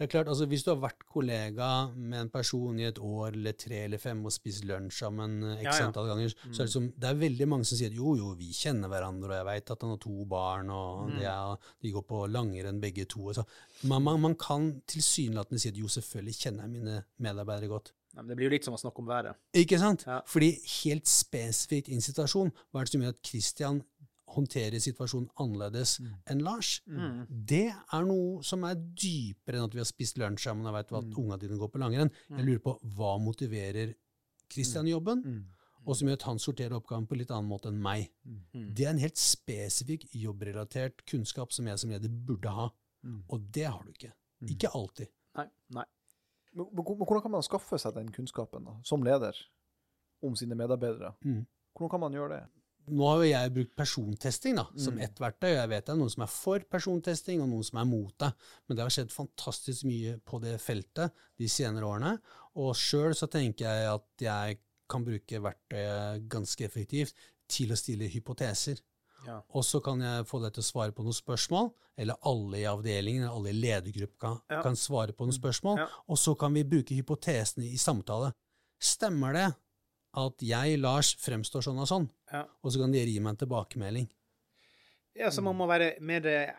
Speaker 3: Det er klart, altså Hvis du har vært kollega med en person i et år eller tre eller fem og spist lunsj sammen eh, x
Speaker 1: Ja, ja.
Speaker 3: antall ganger, så er det, som, det er veldig mange som sier jo, jo, vi kjenner hverandre, og jeg veit at han har to barn, og
Speaker 1: Mm.
Speaker 3: det er, de går på langrenn begge to. og Så. Man, man, man kan tilsynelatende si at jo, selvfølgelig kjenner jeg mine medarbeidere godt.
Speaker 1: Nei, det blir jo litt som å snakke om været.
Speaker 3: Ikke sant?
Speaker 1: Ja.
Speaker 3: Fordi helt spesifikt i en situasjon, hva er det som gjør at Christian håndterer situasjonen annerledes enn Lars?
Speaker 1: Mm.
Speaker 3: Det er noe som er dypere enn at vi har spist lunsj sammen og vet at
Speaker 2: Mm.
Speaker 3: unga dine går på langrenn. Jeg lurer på hva motiverer Christian i jobben,
Speaker 2: Mm.
Speaker 3: og som gjør at han sorterer oppgaven på litt annen måte enn meg.
Speaker 1: Mm.
Speaker 3: Det er en helt spesifikk jobbrelatert kunnskap som jeg som leder burde ha,
Speaker 2: Mm.
Speaker 3: og det har du ikke. Ikke alltid.
Speaker 1: Nei. Nei.
Speaker 2: Men, men hvordan kan man skaffe seg den kunnskapen da, som leder om sine medarbeidere?
Speaker 3: Mm.
Speaker 2: Hvordan kan man gjøre det?
Speaker 3: Nå har jo jeg brukt persontesting da, som
Speaker 2: Mm.
Speaker 3: ett verktøy. Jeg vet det er noen som er for persontesting, og noen som er mot det. Men det har skjedd fantastisk mye på det feltet de senere årene. Og sjøl så tenker jeg at jeg kan bruke verktøyet ganske effektivt til å stille hypoteser.
Speaker 1: Ja.
Speaker 3: Og så kan jeg få deg til å svare på noen spørsmål, eller alle i avdelingen eller alle i ledergruppa kan,
Speaker 1: Ja.
Speaker 3: kan svare på noen spørsmål,
Speaker 1: Ja.
Speaker 3: og så kan vi bruke hypotesene i samtale. Stemmer det at jeg, Lars, fremstår sånn og sånn?
Speaker 1: Ja.
Speaker 3: Og så kan dere gi meg en tilbakemelding.
Speaker 1: Ja, så man må være mer eh,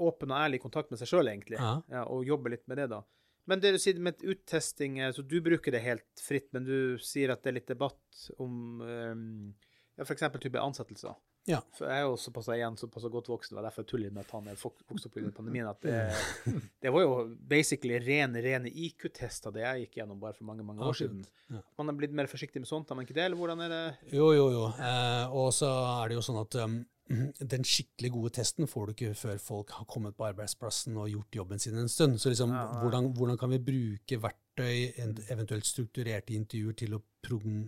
Speaker 1: åpen og ærlig i kontakt med seg sjøl, egentlig.
Speaker 3: Ja.
Speaker 1: og jobbe litt med det, da. Men det du sier med uttesting, eh, så du bruker det helt fritt, men du sier at det er litt debatt om um, ja, f.eks. type ansettelser.
Speaker 3: Ja.
Speaker 1: For jeg er jo såpass igjen såpass godt voksen, det var derfor jeg tuller med at han er fok- vokst opp i pandemien, at det, det var jo basically rene, rene IQ-tester det jeg gikk gjennom bare for mange, mange år siden.
Speaker 3: Ja.
Speaker 1: Man har blitt mer forsiktig med sånt, har man ikke det, eller hvordan er det?
Speaker 3: Jo, jo, jo. Eh, og så er det jo sånn at um, den skikkelig gode testen får du ikke før folk har kommet på arbeidsplassen og gjort jobben sin en stund. Så liksom,
Speaker 1: Ja, ja.
Speaker 3: hvordan, hvordan kan vi bruke verktøy, eventuelt strukturerte intervjuer, til å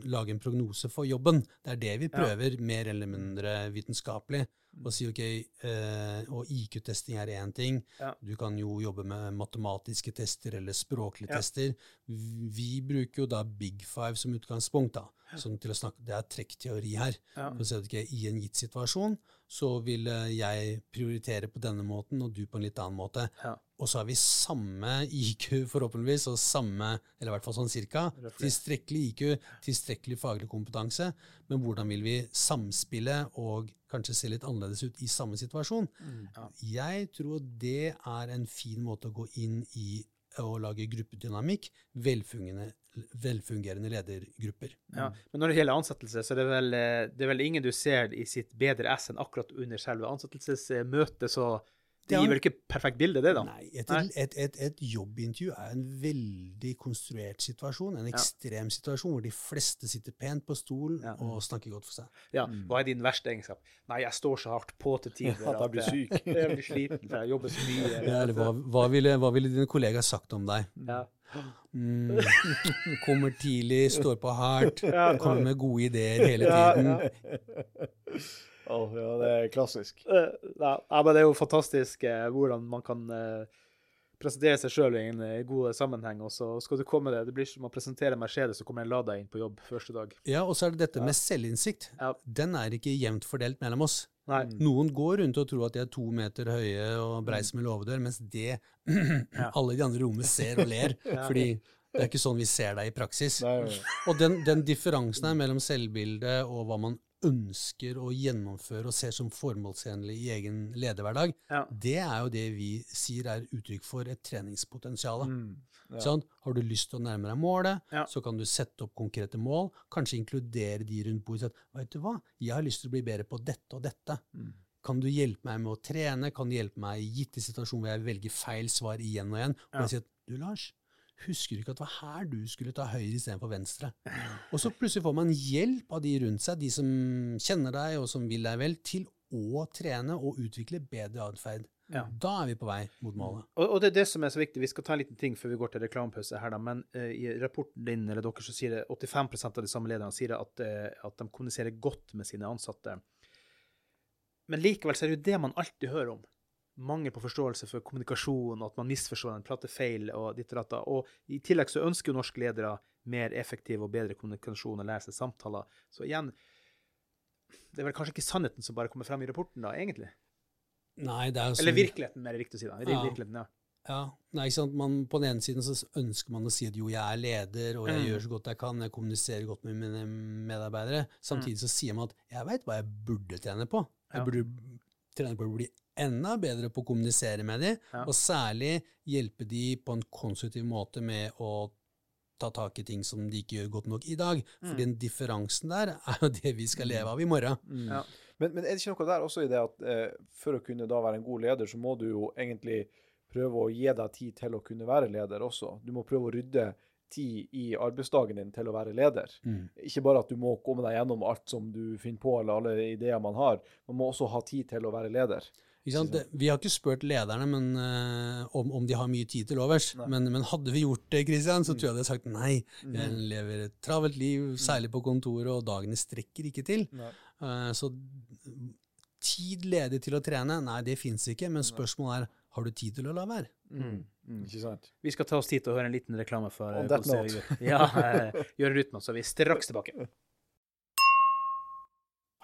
Speaker 3: lage en prognose for jobben? Det er det vi
Speaker 1: Ja.
Speaker 3: prøver, mer eller mindre vitenskapelig. Å si ok, eh, og IQ-testing er én ting.
Speaker 1: Ja.
Speaker 3: Du kan jo jobbe med matematiske tester eller språklige
Speaker 1: Ja.
Speaker 3: tester. Vi bruker jo da Big Five som utgangspunkt, da. Som til å snakke, det er trekkteori her.
Speaker 1: Ja.
Speaker 3: For å si at okay, I en gitt situasjon så vil jeg prioritere på denne måten, og du på en litt annen måte.
Speaker 1: Ja.
Speaker 3: Og så har vi samme IQ, forhåpentligvis, og samme, eller i hvert fall sånn cirka, tilstrekkelig IQ, tilstrekkelig faglig kompetanse. Men hvordan vil vi samspille og kanskje se litt annerledes ut i samme situasjon?
Speaker 1: Ja.
Speaker 3: Jeg tror det er en fin måte å gå inn i å lage gruppedynamikk, velfungerende, velfungerende ledergrupper.
Speaker 1: Ja. Men når det gjelder ansettelse, så er det vel, eh, det er vel ingen du ser i sitt bedre ess enn akkurat under selve ansettelsesmøtet, så det gir vel ikke perfekt bilde, det, da?
Speaker 3: Nei, et, Et, et, et jobbintervju er en veldig konstruert situasjon, en
Speaker 1: Ja.
Speaker 3: ekstrem situasjon hvor de fleste sitter pent på stolen
Speaker 1: Ja.
Speaker 3: og snakker godt for seg.
Speaker 1: Ja, Hva er din verste egenskap? Nei, jeg står så hardt på til tider
Speaker 2: At jeg blir syk.
Speaker 1: jeg blir sliten, for jeg jobber så mye.
Speaker 3: Ja, eller hva, hva, ville, hva ville dine kollegaer sagt om deg?
Speaker 1: Ja.
Speaker 3: Mm, kommer tidlig, står på hardt, kommer med gode ideer hele tiden.
Speaker 1: ja.
Speaker 2: Å, ja, det er klassisk.
Speaker 1: Eh, ja, ja, men det er jo fantastisk eh, hvordan man kan eh, presentere seg sjøl i en eh, god sammenheng, og så skal du komme det. Det blir som å presentere Mercedes, så kommer en Lada inn på jobb første dag.
Speaker 3: Ja, og så er det dette med selvinnsikt.
Speaker 1: Ja.
Speaker 3: Den er ikke jevnt fordelt mellom oss.
Speaker 1: Nei.
Speaker 3: Noen går rundt og tror at de er to meter høye og brei som en låvedør, mens det alle de andre i rommet ser og ler.
Speaker 1: Ja.
Speaker 3: Fordi Det er ikke sånn vi ser deg i praksis.
Speaker 2: Nei, nei.
Speaker 3: Og den, den differansen her mellom selvbildet og hva man ønsker å gjennomføre og ser som formålstjenlig i egen lederhverdag,
Speaker 1: Ja.
Speaker 3: det er jo det vi sier er uttrykk for et treningspotensial.
Speaker 2: Mm. Ja.
Speaker 3: Sånn, har du lyst til å nærme deg målet,
Speaker 1: Ja.
Speaker 3: så kan du sette opp konkrete mål, kanskje inkludere de rundt bordet og si at vet du hva, jeg har lyst til å bli bedre på dette og dette.
Speaker 2: Mm.
Speaker 3: Kan du hjelpe meg med å trene? Kan du hjelpe meg i gitte situasjoner hvor jeg velger feil svar igjen og igjen? Og jeg sier at du, Lars, husker du ikke at det var her du skulle ta høyre istedenfor venstre? Og så plutselig får man hjelp av de rundt seg, de som kjenner deg og som vil deg vel, til å trene og utvikle bedre atferd.
Speaker 1: Ja.
Speaker 3: Da er vi på vei mot målet.
Speaker 1: Og, og det er det som er så viktig. Vi skal ta en liten ting før vi går til reklamepause her, da. Men uh, i rapporten din eller dere så sier det 85% av de samme lederne sier at, uh, at de kommuniserer godt med sine ansatte. Men likevel så er det jo det man alltid hører om. Mangel på forståelse for kommunikasjon, og at man misforstår en, prater feil og ditt og datt. Og i tillegg så ønsker jo norske ledere mer effektiv og bedre kommunikasjon og lære seg samtaler. Så igjen, det er vel kanskje ikke sannheten som bare kommer frem i rapporten, da, egentlig?
Speaker 3: Nei, det er jo
Speaker 1: Eller
Speaker 3: sånn-
Speaker 1: virkeligheten, mer riktig å si. da.
Speaker 3: Ja.
Speaker 1: Virkeligheten, ja.
Speaker 3: Ja, nei, ikke sant? Man, På den ene siden så ønsker man å si at jo, jeg er leder, og jeg
Speaker 1: Mm.
Speaker 3: gjør så godt jeg kan, jeg kommuniserer godt med mine medarbeidere. Samtidig så sier man at jeg veit hva jeg burde trene på. Jeg burde trene på å bli enda bedre på å kommunisere med dem,
Speaker 1: Ja.
Speaker 3: og særlig hjelpe de på en konstruktiv måte med å ta tak i ting som de ikke gjør godt nok i dag. For
Speaker 1: Mm.
Speaker 3: den differansen der er jo det vi skal leve av i morgen.
Speaker 2: Mm.
Speaker 1: Ja.
Speaker 2: Men, men er det ikke noe der også i det at eh, for å kunne da være en god leder, så må du jo egentlig prøve å gi deg tid til å kunne være leder også. Du må prøve å rydde tid i arbeidsdagen din til å være leder.
Speaker 3: Mm.
Speaker 2: Ikke bare at du må komme deg gjennom alt som du finner på, eller alle ideer man har. Man må også ha tid til å være leder.
Speaker 3: Ikke sant? Vi har ikke spurt lederne men, uh, om, om de har mye tid til overs. Men, men hadde vi gjort det, Christian, så
Speaker 2: Mm.
Speaker 3: tror jeg de hadde sagt nei. Jeg
Speaker 2: Mm.
Speaker 3: lever et travelt liv, særlig på kontoret, og dagene strekker ikke til. Eh, så tid ledig til å trene, nei, det fins ikke. Men spørsmålet er har du tid til å la være.
Speaker 2: Mm. Mm, ikke sant?
Speaker 1: Vi skal ta oss tid til å høre en liten reklame for
Speaker 2: On that
Speaker 1: gjør. Ja, eh, Jørund Rytman, så er straks tilbake.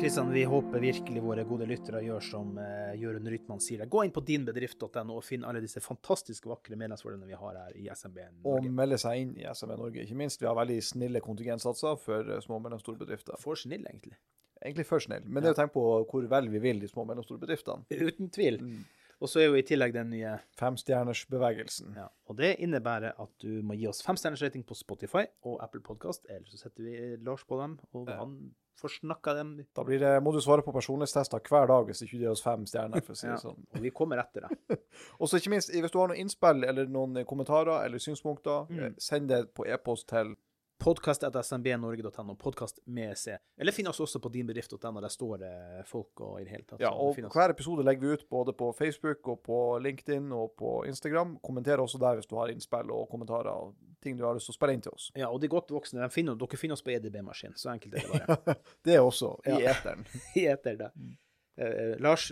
Speaker 1: Kristian, vi håper virkelig våre gode lyttere gjør som uh, Jørund Rytman sier. Gå inn på dinbedrift.no og finn alle disse fantastisk vakre medlemsfordelene vi har her i SMB Norge.
Speaker 2: Og melde seg inn i SMB Norge, Ikke minst, vi har veldig snille kontingentsatser for eh, små og mellomstore bedrifter.
Speaker 1: For snill, egentlig.
Speaker 2: Egentlig for snill, men det er å tenke på hvor vel vi vil de små og mellomstore bedriftene.
Speaker 1: Uten tvil.
Speaker 2: Mm.
Speaker 1: Og så er jo i tillegg den nye
Speaker 2: Femstjernersbevegelsen.
Speaker 1: ja, Og det innebærer at du må gi oss femstjerners rating på Spotify og Apple Podcast, eller så setter vi Lars på dem, og han får snakka dem.
Speaker 2: Da blir det, må du svare på personlighetstester hver dag hvis ikke du gir oss fem stjerner. for å si
Speaker 1: Ja.
Speaker 2: det sånn.
Speaker 1: Og vi kommer etter deg.
Speaker 2: Og så ikke minst, hvis du har noen innspill eller noen kommentarer eller synspunkter,
Speaker 1: Mm.
Speaker 2: eh, send det på e-post til
Speaker 1: Podkast.smbnorge.no, podkast med C. Eller finn oss også på dinbedrift.no, der står det folk og i det hele tatt.
Speaker 2: Ja, og hver episode legger vi ut både på Facebook og på LinkedIn og på Instagram. Kommenter også der hvis du har innspill og kommentarer og ting du har lyst til å spille inn til oss.
Speaker 1: Ja, og de godt voksne, de finner, dere finner oss på EDB-maskin. Så enkelt er det bare.
Speaker 2: Det er også i
Speaker 1: Ja.
Speaker 2: eteren.
Speaker 1: I eter, da. Mm. Uh, Lars,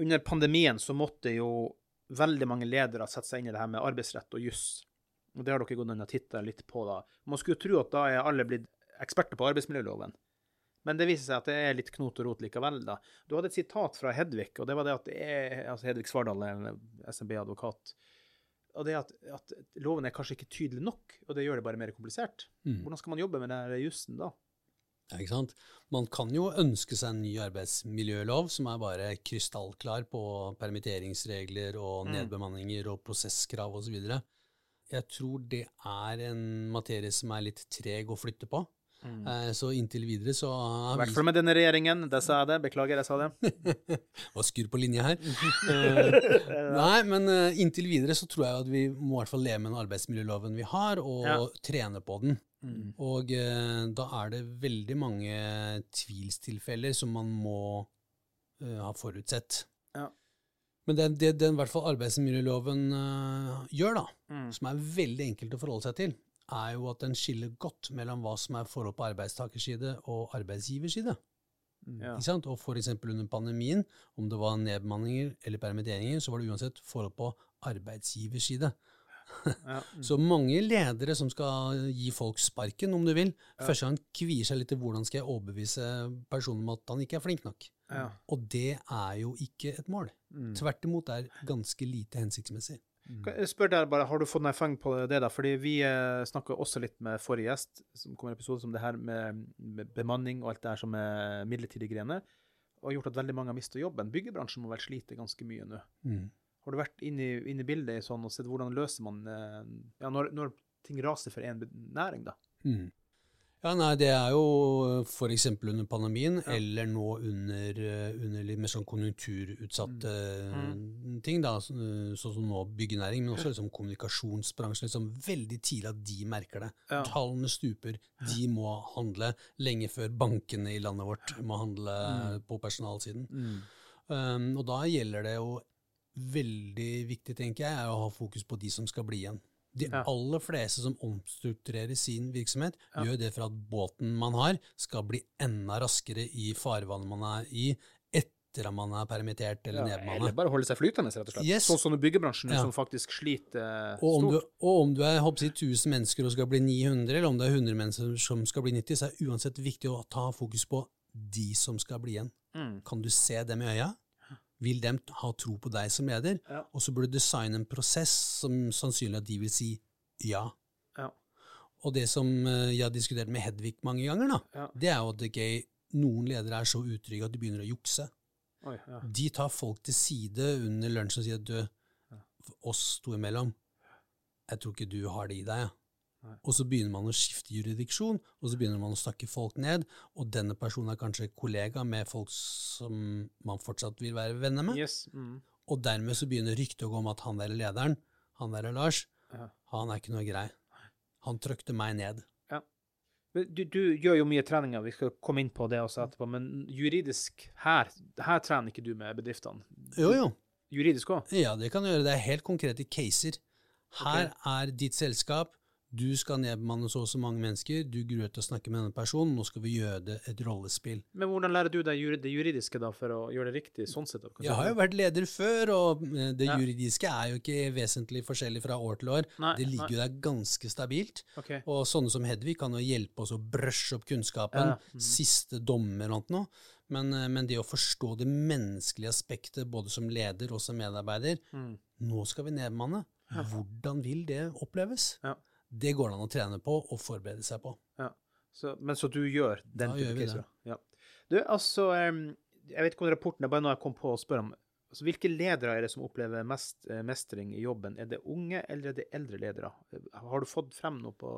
Speaker 1: under pandemien så måtte jo veldig mange ledere sette seg inn i det her med arbeidsrett og juss. Og det har dere gått inn og titta litt på, da. Man skulle tro at da er alle blitt eksperter på arbeidsmiljøloven. Men det viser seg at det er litt knot og rot likevel, da. Du hadde et sitat fra Hedvig, og det var det at det er altså Hedvig Svardal, SMB-advokat. Og det at, at loven er kanskje ikke tydelig nok, og det gjør det bare mer komplisert.
Speaker 3: Mm.
Speaker 1: Hvordan skal man jobbe med den jussen da?
Speaker 3: Ja, ikke sant? Man kan jo ønske seg en ny arbeidsmiljølov som er bare krystallklar på permitteringsregler og
Speaker 1: Mm.
Speaker 3: nedbemanninger og prosesskrav osv. Jeg tror det er en materie som er litt treg å flytte på. Mm. Så inntil videre så
Speaker 1: I hvert fall med denne regjeringen. Det sa jeg det. Beklager, jeg sa det.
Speaker 3: Var skurr på linje her. Eh, Nei, men eh, inntil videre så tror jeg at vi må i hvert fall leve med den arbeidsmiljøloven vi har, og
Speaker 1: Ja.
Speaker 3: trene på den.
Speaker 1: Mm.
Speaker 3: Og eh, da er det veldig mange tvilstilfeller som man må eh, ha forutsett.
Speaker 1: Ja.
Speaker 3: Men det, det den hvert fall arbeidsmiljøloven uh, gjør, da,
Speaker 1: Mm.
Speaker 3: som er veldig enkelt å forholde seg til, er jo at den skiller godt mellom hva som er forhold på arbeidstakerside og arbeidsgiverside.
Speaker 1: Ja.
Speaker 3: Ikke sant? Og eksempel under pandemien, om det var nedbemanninger eller permitteringer, så var det uansett forhold på arbeidsgiverside.
Speaker 1: Ja.
Speaker 3: Så mange ledere som skal gi folk sparken, om du vil, første gang kvier seg litt til hvordan skal jeg overbevise personen om at han ikke er flink nok.
Speaker 1: Ja.
Speaker 3: Og det er jo ikke et mål.
Speaker 2: Mm.
Speaker 3: Tvert imot er ganske lite hensiktsmessig.
Speaker 1: Mm. Jeg spør deg bare, Har du fått noe feng på det? da? Fordi Vi eh, snakka også litt med forrige gjest, som kom i episode som det her med, med bemanning og alt det her som er midlertidige grener, og har gjort at veldig mange har mista jobben. Byggebransjen må vel slite ganske mye nå.
Speaker 3: Mm.
Speaker 1: Har du vært inne i, inn i bildet i sånn og sett hvordan løser man eh, ja, når, når ting raser for én næring, da?
Speaker 3: Mm. Ja, nei, det er jo f.eks. under pandemien, eller nå under, eh, under litt mer sånn konjunkturutsatte
Speaker 1: Mm.
Speaker 3: ting, da, sånn som nå byggenæring, men også liksom kommunikasjonsbransjen. Liksom veldig tidlig at de merker det.
Speaker 1: Ja.
Speaker 3: Tallene stuper, de må handle lenge før bankene i landet vårt må handle på personalsiden.
Speaker 2: Mm.
Speaker 3: Um, og da gjelder det jo veldig viktig, tenker jeg, å ha fokus på de som skal bli igjen. De aller fleste som omstrukturerer sin virksomhet,
Speaker 1: Ja.
Speaker 3: gjør det for at båten man har, skal bli enda raskere i farvannet man er i, etter at man er permittert eller
Speaker 1: Ja, eller bare holde seg flytende, rett og slett.
Speaker 3: Yes.
Speaker 1: Sånn som i byggebransjen,
Speaker 3: Ja.
Speaker 1: som faktisk sliter eh,
Speaker 3: Og om, du,
Speaker 1: stort.
Speaker 3: og om du er håper 1000 mennesker og skal bli 900, eller om det er 100 mennesker som skal bli 90, så er det uansett viktig å ta fokus på de som skal bli igjen.
Speaker 1: Mm.
Speaker 3: Kan du se dem i øya? Vil de ha tro på deg som leder?
Speaker 1: Ja.
Speaker 3: Og så burde du designe en prosess som sannsynlig at de vil si ja.
Speaker 1: Ja.
Speaker 3: Og det som eh, jeg har diskutert med Hedvig mange ganger, da, det er jo at okay, noen ledere er så utrygge at de begynner å jukse.
Speaker 1: Oi, ja.
Speaker 3: De tar folk til side under lunsj og sier at du, oss to imellom, jeg tror ikke du har det i deg. Ja. Og så begynner man å skifte jurisdiksjon, og så begynner man å snakke folk ned, og denne personen er kanskje kollega med folk som man fortsatt vil være venner med.
Speaker 1: Yes. Mm.
Speaker 3: Og dermed så begynner ryktet å gå om at han der lederen, han der Lars,
Speaker 1: Ja.
Speaker 3: han er ikke noe grei. Han trøkte meg ned.
Speaker 1: Ja. Du, du gjør jo mye treninger, vi skal komme inn på det også etterpå, men juridisk her, her trener ikke du med bedriftene?
Speaker 3: Jo, jo.
Speaker 1: Juridisk òg?
Speaker 3: Ja, det kan du gjøre. Det er helt konkrete caser. Her er ditt selskap. Du skal nedbemanne så og så mange mennesker. Du gruer til å snakke med denne personen. Nå skal vi gjøre det et rollespill.
Speaker 1: Men hvordan lærer du deg det juridiske da, for å gjøre det riktig? sånn sett? Kanskje?
Speaker 3: Jeg har jo vært leder før, og eh, det
Speaker 1: Ja.
Speaker 3: juridiske er jo ikke vesentlig forskjellig fra år til år.
Speaker 1: Nei,
Speaker 3: Det ligger jo der ganske stabilt.
Speaker 1: Okay.
Speaker 3: Og sånne som Hedvig kan jo hjelpe oss å brushe opp kunnskapen.
Speaker 1: Ja, mm.
Speaker 3: Siste dommer og noe. Men, eh, men det å forstå det menneskelige aspektet, både som leder og som medarbeider
Speaker 1: Mm.
Speaker 3: Nå skal vi nedbemanne. Hvordan vil det oppleves?
Speaker 1: Ja.
Speaker 3: Det går det an å trene på og forberede seg på.
Speaker 1: Ja. Så, men så du gjør den
Speaker 3: Da
Speaker 1: type caser? Ja. Du, altså Jeg vet ikke om rapporten er bare noe jeg kom på å spørre om. Altså, hvilke ledere er det som opplever mest eh, mestring i jobben? Er det unge, eller er det eldre ledere? Har du fått frem noe på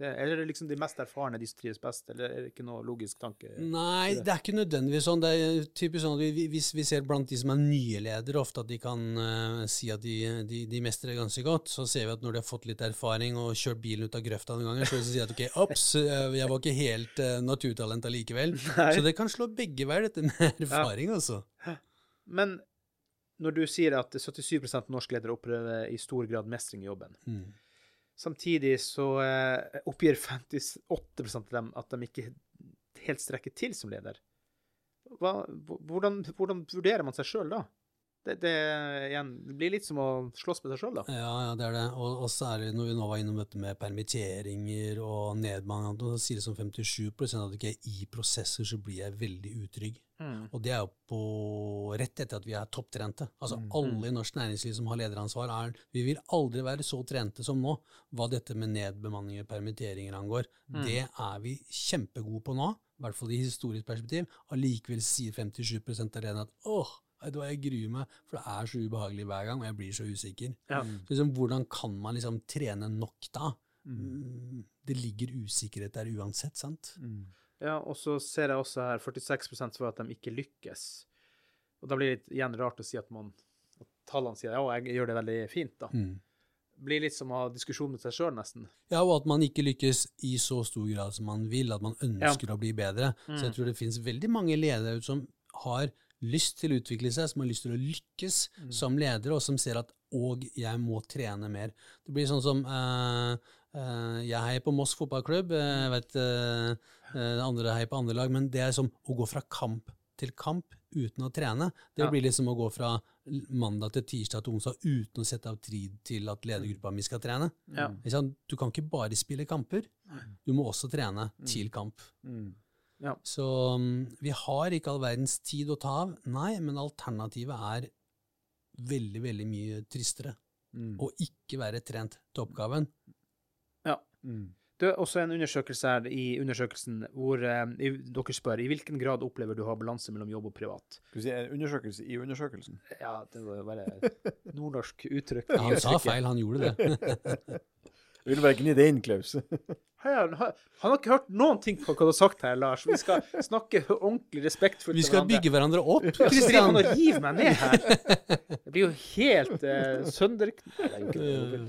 Speaker 1: det? Eller er det liksom de mest erfarne, de som trives best, eller er det ikke noe logisk tanke?
Speaker 3: Nei, det er ikke nødvendigvis sånn. Det er typisk sånn at vi, vi, hvis vi ser blant de som er nye ledere, ofte at de kan uh, si at de, de, de mestrer ganske godt. Så ser vi at når de har fått litt erfaring og kjørt bilen ut av grøfta noen ganger, så sier de at ok, ops, eh, jeg var ikke helt uh, naturtalent allikevel.
Speaker 1: Nei.
Speaker 3: Så det kan slå begge veier, dette med erfaring, altså.
Speaker 1: Men når du sier at 77 av norske ledere opplever i stor grad mestring i jobben,
Speaker 3: Mm.
Speaker 1: Samtidig så eh, oppgir 58 av dem at de ikke helt strekker til som leder. Hva, hvordan, hvordan vurderer man seg sjøl da? Det, det, igjen, det blir litt som å slåss med seg sjøl, da.
Speaker 3: Ja, ja, det er det. Og, og særlig når vi nå var innom dette med permitteringer og nedbemanning, så sier det som 57% at ikke er i prosesser så blir jeg veldig utrygg.
Speaker 1: Mm.
Speaker 3: Og det er jo på rett etter at vi er topptrente. Altså alle i norsk næringsliv som har lederansvar, er Vi vil aldri være så trente som nå hva dette med nedbemanning og permitteringer angår. Det er vi kjempegode på nå, i hvert fall i historisk perspektiv. Allikevel sier 57 av lederne at åh, vet jeg gruer meg, for det er så ubehagelig hver gang, og jeg blir så usikker.
Speaker 1: Ja.
Speaker 3: Så liksom, hvordan kan man liksom trene nok da? Mm, Det ligger usikkerhet der uansett, sant?
Speaker 1: ja, og så ser jeg også her 46% svarer at de ikke lykkes. Og da blir det igjen rart å si at man at tallene sier ja, jeg gjør det veldig fint, da.
Speaker 3: Mm.
Speaker 1: Blir litt som å ha diskusjon med seg sjøl, nesten.
Speaker 3: Ja, og at man ikke lykkes i så stor grad som man vil, at man ønsker å bli bedre. Så jeg tror det finnes veldig mange ledere som har lyst til å utvikle seg, som har lyst til å lykkes som ledere, og som ser at og jeg må trene mer. Det blir sånn som uh, uh, Jeg heier på Moss fotballklubb, eh, jeg vet uh, andre heier på andre lag, men det er som å gå fra kamp til kamp uten å trene. Det
Speaker 1: Ja.
Speaker 3: blir liksom å gå fra mandag til tirsdag til onsdag uten å sette av tid til at ledergruppa mi skal trene.
Speaker 1: Ja.
Speaker 3: Du kan ikke bare spille kamper, du må også trene til kamp.
Speaker 2: Mm.
Speaker 3: Så mm, vi har ikke all verdens tid å ta av, nei, men alternativet er veldig, veldig mye tristere.
Speaker 2: Mm.
Speaker 3: Å ikke være trent til oppgaven.
Speaker 2: Mm.
Speaker 1: Det er også en undersøkelse her i undersøkelsen hvor eh, i, dere spør i hvilken grad opplever du å ha balanse mellom jobb og privat.
Speaker 2: Skal vi si en undersøkelse i undersøkelsen?
Speaker 1: Ja, det var jo bare nordnorsk uttrykk.
Speaker 3: Ja, han sa feil, han gjorde det.
Speaker 2: Jeg vil bare gni det inn, Klaus.
Speaker 1: Han, har- han har ikke hørt noen ting på hva du har sagt her, Lars. Vi skal snakke ordentlig respektfullt
Speaker 3: Vi skal bygge hverandre opp. Kristian.
Speaker 1: nå riv meg ned her? Det blir jo helt uh, sønder... Er ikke det.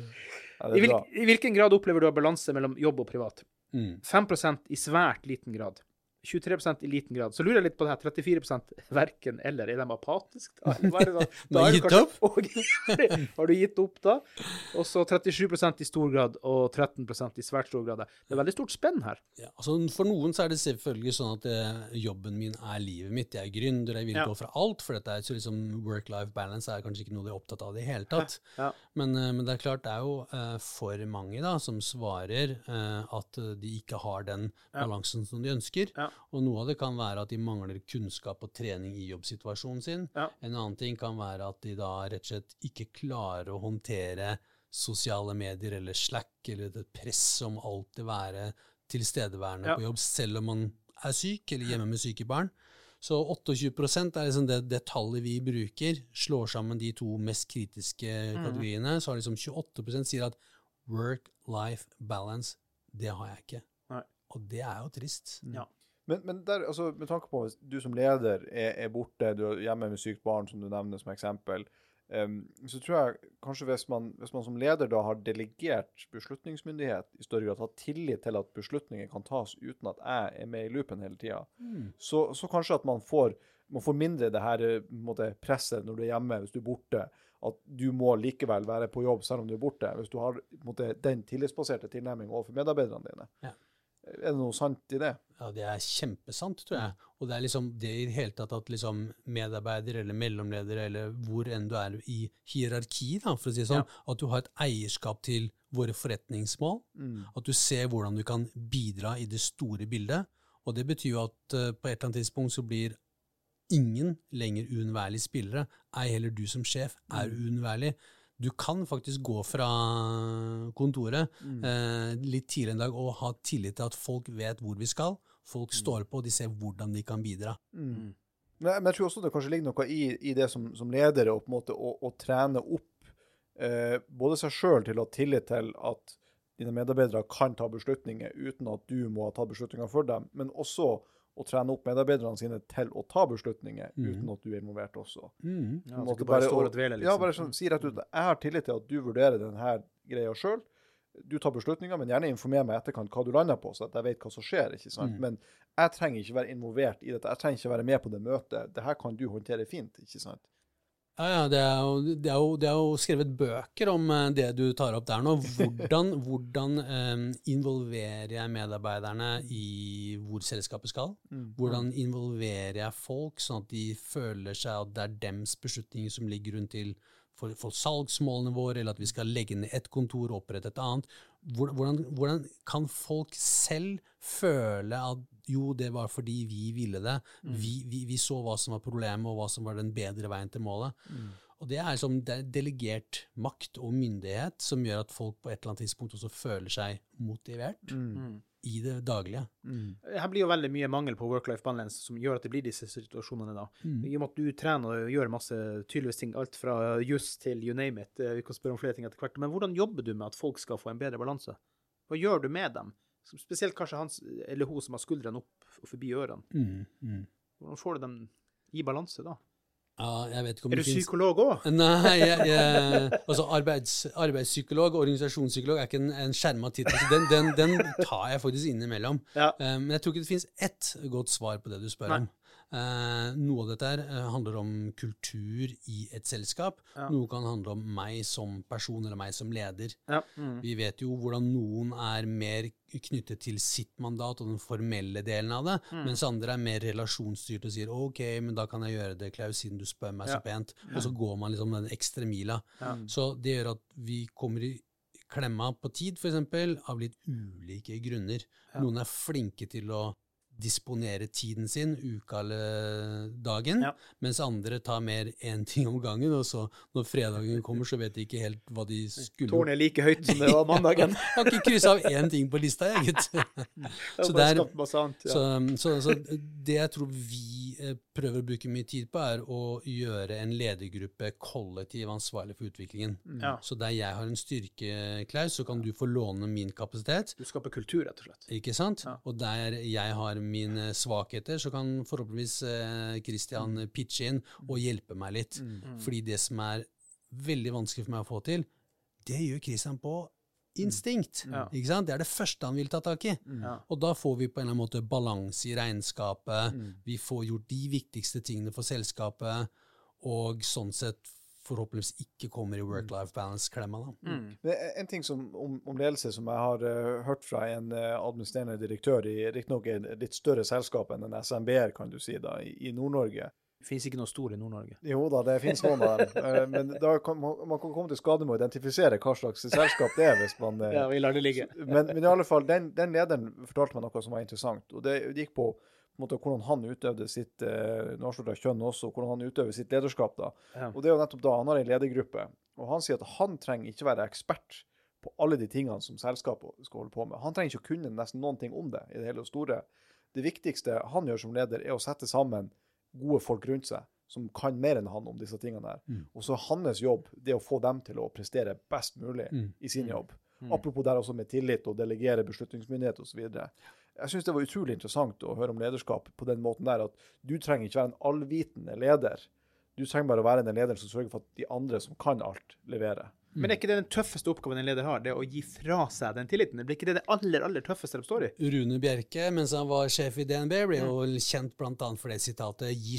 Speaker 2: Ja,
Speaker 1: I, hvil. I hvilken grad opplever du å ha balanse mellom jobb og privat?
Speaker 3: Mm.
Speaker 1: 5 i svært liten grad. 23% i liten grad. Så lurer jeg litt på det her. 34% verken eller. Er de apatiske? Da, da? Da
Speaker 3: har
Speaker 1: du kanskje- har du gitt opp, da? Og så 37% i stor grad og 13% i svært stor grad. Det er veldig stort spenn her.
Speaker 3: Ja, altså for noen så er det selvfølgelig sånn at eh, jobben min er livet mitt. Jeg er gründer, jeg vil
Speaker 1: Ja.
Speaker 3: gå fra alt. For dette er så liksom work-life balance er kanskje ikke noe de er opptatt av i det hele tatt.
Speaker 1: Ja.
Speaker 3: Men, eh, men det er klart, det er jo eh, for mange da, som svarer at de ikke har den balansen som de ønsker.
Speaker 1: Ja.
Speaker 3: Og noe av det kan være at de mangler kunnskap og trening i jobbsituasjonen sin.
Speaker 1: Ja.
Speaker 3: En annen ting kan være at de da rett og slett ikke klarer å håndtere sosiale medier eller Slack eller det press om alltid være tilstedeværende
Speaker 1: Ja.
Speaker 3: på jobb selv om man er syk eller hjemme med syke barn. Så 28% er liksom det, det tallet vi bruker. Slår sammen de to mest kritiske
Speaker 1: kategoriene,
Speaker 3: kategoriene, så har liksom 28% sier at work-life balance, det har jeg ikke.
Speaker 1: Nei.
Speaker 3: Og det er jo trist.
Speaker 1: Ja.
Speaker 2: Men, men der, altså, med tanke på hvis du som leder er, er borte, du er hjemme med sykt barn, som du nevner som eksempel, um, så tror jeg kanskje hvis man, hvis man som leder da har delegert beslutningsmyndighet i større grad, har tillit til at beslutninger kan tas uten at jeg er med i loopen hele tida, så, så kanskje at man får, man får mindre det her eh, måte, presset når du er hjemme, hvis du er borte. At du må likevel være på jobb selv om du er borte. Hvis du har måte, den tillitsbaserte tilnærmingen overfor medarbeiderne dine.
Speaker 3: Ja.
Speaker 2: Er det noe sant i det?
Speaker 3: Ja, det er kjempesant, tror jeg. Og det er liksom det i det hele tatt at liksom medarbeider eller mellomledere eller hvor enn du er i hierarki, da, for å si det sånn, at du har et eierskap til våre forretningsmål.
Speaker 2: Mm.
Speaker 3: At du ser hvordan du kan bidra i det store bildet. Og det betyr jo at eh, på et eller annet tidspunkt så blir ingen lenger uunnværlige spillere. Ei heller du som sjef er uunnværlig. Du kan faktisk gå fra kontoret eh, litt tidligere en dag og ha tillit til at folk vet hvor vi skal. Folk står på, og de ser hvordan de kan bidra.
Speaker 2: Mm. Men, men jeg tror også det kanskje ligger noe i, i det som, som leder, å, på en måte, å, å trene opp eh, både seg sjøl til å ha tillit til at dine medarbeidere kan ta beslutninger uten at du må ha tatt beslutninger for dem, men også å trene opp medarbeiderne sine til å ta beslutninger
Speaker 3: mm.
Speaker 2: uten at du er involvert også.
Speaker 3: Mm.
Speaker 1: Ja, bare
Speaker 2: bare
Speaker 1: og
Speaker 2: dvele,
Speaker 1: liksom.
Speaker 2: Ja, bare sånn, si rett ut jeg har tillit til at du vurderer denne greia sjøl. Du tar beslutninger, men gjerne informer meg etterkant hva du lander på, så at jeg vet hva som skjer. ikke sant?
Speaker 3: Mm.
Speaker 2: Men jeg trenger ikke være involvert i dette. Jeg trenger ikke være med på det møtet. Det her kan du håndtere fint. ikke sant?
Speaker 3: Ja, ja, det er, jo, det, er jo, det er jo skrevet bøker om eh, det du tar opp der nå. Hvordan, hvordan um, involverer jeg medarbeiderne i hvor selskapet skal? Hvordan involverer jeg folk sånn at de føler seg at det er dems beslutninger som ligger rundt til for, for salgsmålene våre, eller at vi skal legge ned et kontor og opprette et annet? Hvordan, hvordan kan folk selv føle at jo, det var fordi vi ville det. Vi, vi, vi så hva som var problemet, og hva som var den bedre veien til målet. Og det er, som, det er delegert makt og myndighet som gjør at folk på et eller annet tidspunkt også føler seg motivert i det daglige.
Speaker 1: Her blir jo veldig mye mangel på work-life balance som gjør at det blir disse situasjonene da.
Speaker 3: Mm.
Speaker 1: I og med at du trener og gjør masse tydeligvis ting, alt fra juss til you name it. Eh, Vi kan spørre om flere ting etter hvert. Men hvordan jobber du med at folk skal få en bedre balanse? Hva gjør du med dem? Spesielt kanskje han eller hun som har skuldrene opp og forbi ørene.
Speaker 3: Mm, mm.
Speaker 1: Hvordan får du dem i balanse da?
Speaker 3: Ja, jeg vet ikke om
Speaker 1: Er du psykolog òg?
Speaker 3: Nei, jeg, jeg, altså arbeids, arbeidspsykolog og organisasjonspsykolog er ikke en, en skjerma tittel. Den, den, den tar jeg faktisk innimellom.
Speaker 1: Ja.
Speaker 3: Eh, Men jeg tror ikke det finnes ett godt svar på det du spør
Speaker 1: Nei.
Speaker 3: om. Eh, noe av dette her eh, handler om kultur i et selskap.
Speaker 1: Ja.
Speaker 3: Noe kan handle om meg som person eller meg som leder.
Speaker 1: Ja. Mm.
Speaker 3: Vi vet jo hvordan noen er mer knyttet til sitt mandat og den formelle delen av det,
Speaker 1: Mm.
Speaker 3: mens andre er mer relasjonsstyrt og sier ok, men da kan jeg gjøre det, Klaus, siden du spør meg
Speaker 1: Ja.
Speaker 3: så pent. Og så går man liksom den ekstra mila. Så det gjør at vi kommer i klemma på tid, for eksempel, av litt ulike grunner. Noen er flinke til å disponere tiden sin, uka eller dagen,
Speaker 1: Ja.
Speaker 3: mens andre tar mer én ting om gangen, og så når fredagen kommer, så vet de ikke helt hva de skulle
Speaker 1: Tårnet er like høyt som det var mandagen.
Speaker 3: Jeg har ikke kryssa av én ting på lista, jeg, gitt. Så der-.
Speaker 1: Ja.
Speaker 3: Så, så, så det jeg tror vi eh, prøver å bruke mye tid på, er å gjøre en ledergruppe kollektiv ansvarlig for utviklingen.
Speaker 1: Ja.
Speaker 3: Så der jeg har en styrke, Klaus, så kan du få låne min kapasitet.
Speaker 1: Du skaper kultur, rett og slett.
Speaker 3: Ikke sant?
Speaker 1: Ja.
Speaker 3: Og der jeg har mine svakheter, så kan forhåpentligvis eh, pitche inn og hjelpe meg litt.
Speaker 1: Mm.
Speaker 3: Fordi det som er veldig vanskelig for meg å få til, det gjør Kristian på instinkt.
Speaker 1: Mm.
Speaker 3: Ikke sant? Det er det første han vil ta tak i.
Speaker 1: Mm.
Speaker 3: Og da får vi på en eller annen måte balanse i regnskapet.
Speaker 2: Mm.
Speaker 3: Vi får gjort de viktigste tingene for selskapet, og sånn sett forhåpentligvis ikke kommer i work-life balance-klemma.
Speaker 1: Mm.
Speaker 2: En- en ting som, om, om ledelse som jeg har uh, hørt fra en uh, administrerende direktør i riktignok et litt større selskap enn en SMB-er, kan du si, da, i, i Nord-Norge.
Speaker 1: Det finnes ikke noe stor i Nord-Norge.
Speaker 2: Jo da, det finnes noen der. Eh, men da kan man, man kan komme til skade med å identifisere hva slags selskap det er. hvis man...
Speaker 1: Ja, vi lar det ligge.
Speaker 2: men, men i alle fall, den, den lederen fortalte meg noe som var interessant. og Det gikk på, måte, hvordan han utøvde sitt eh, kjønn også, hvordan han utøver sitt lederskap. da.
Speaker 1: Ja.
Speaker 2: Og det er jo nettopp da han har en ledergruppe. Og han sier at han trenger ikke være ekspert på alle de tingene som selskapet skal holde på med. Han trenger ikke å kunne nesten noen ting om det i det hele og store. Det viktigste han gjør som leder, er å sette sammen gode folk rundt seg som kan mer enn han om disse tingene der.
Speaker 3: Mm.
Speaker 2: Og så er hans jobb det å få dem til å prestere best mulig
Speaker 3: Mm.
Speaker 2: i sin jobb.
Speaker 1: Mm.
Speaker 2: Apropos der også med tillit og delegere beslutningsmyndighet osv. Jeg syns det var utrolig interessant å høre om lederskap på den måten der at du trenger ikke være en allvitende leder. Du trenger bare å være den lederen som sørger for at de andre som kan alt, leverer.
Speaker 1: Men er ikke det den tøffeste oppgaven en leder har? Det å gi fra seg den tilliten? Det Blir ikke det det aller, aller tøffeste de står i?
Speaker 3: Rune Bjerke, mens han var sjef i DNB, ble jo kjent bl.a. for det sitatet 'gi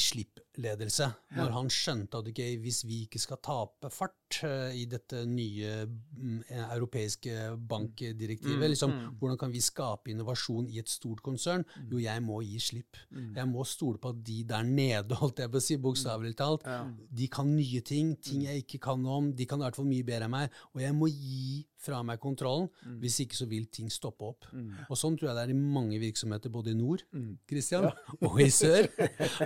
Speaker 3: slipp-ledelse'. Når han skjønte at okay, hvis vi ikke skal tape fart eh, i dette nye mm, eh, europeiske bankdirektivet,
Speaker 1: Mm,
Speaker 3: liksom,
Speaker 1: mm.
Speaker 3: hvordan kan vi skape innovasjon i et stort konsern? Jo, jeg må gi slipp. Jeg må stole på at de der nede, holdt jeg på å si, bokstavelig talt, de kan nye ting, ting jeg ikke kan om. De kan i hvert fall mye bedre enn meg, og jeg må gi fra meg kontrollen. Hvis ikke så vil ting stoppe opp. Og sånn tror jeg det er i mange virksomheter, både i nord Christian, og i sør.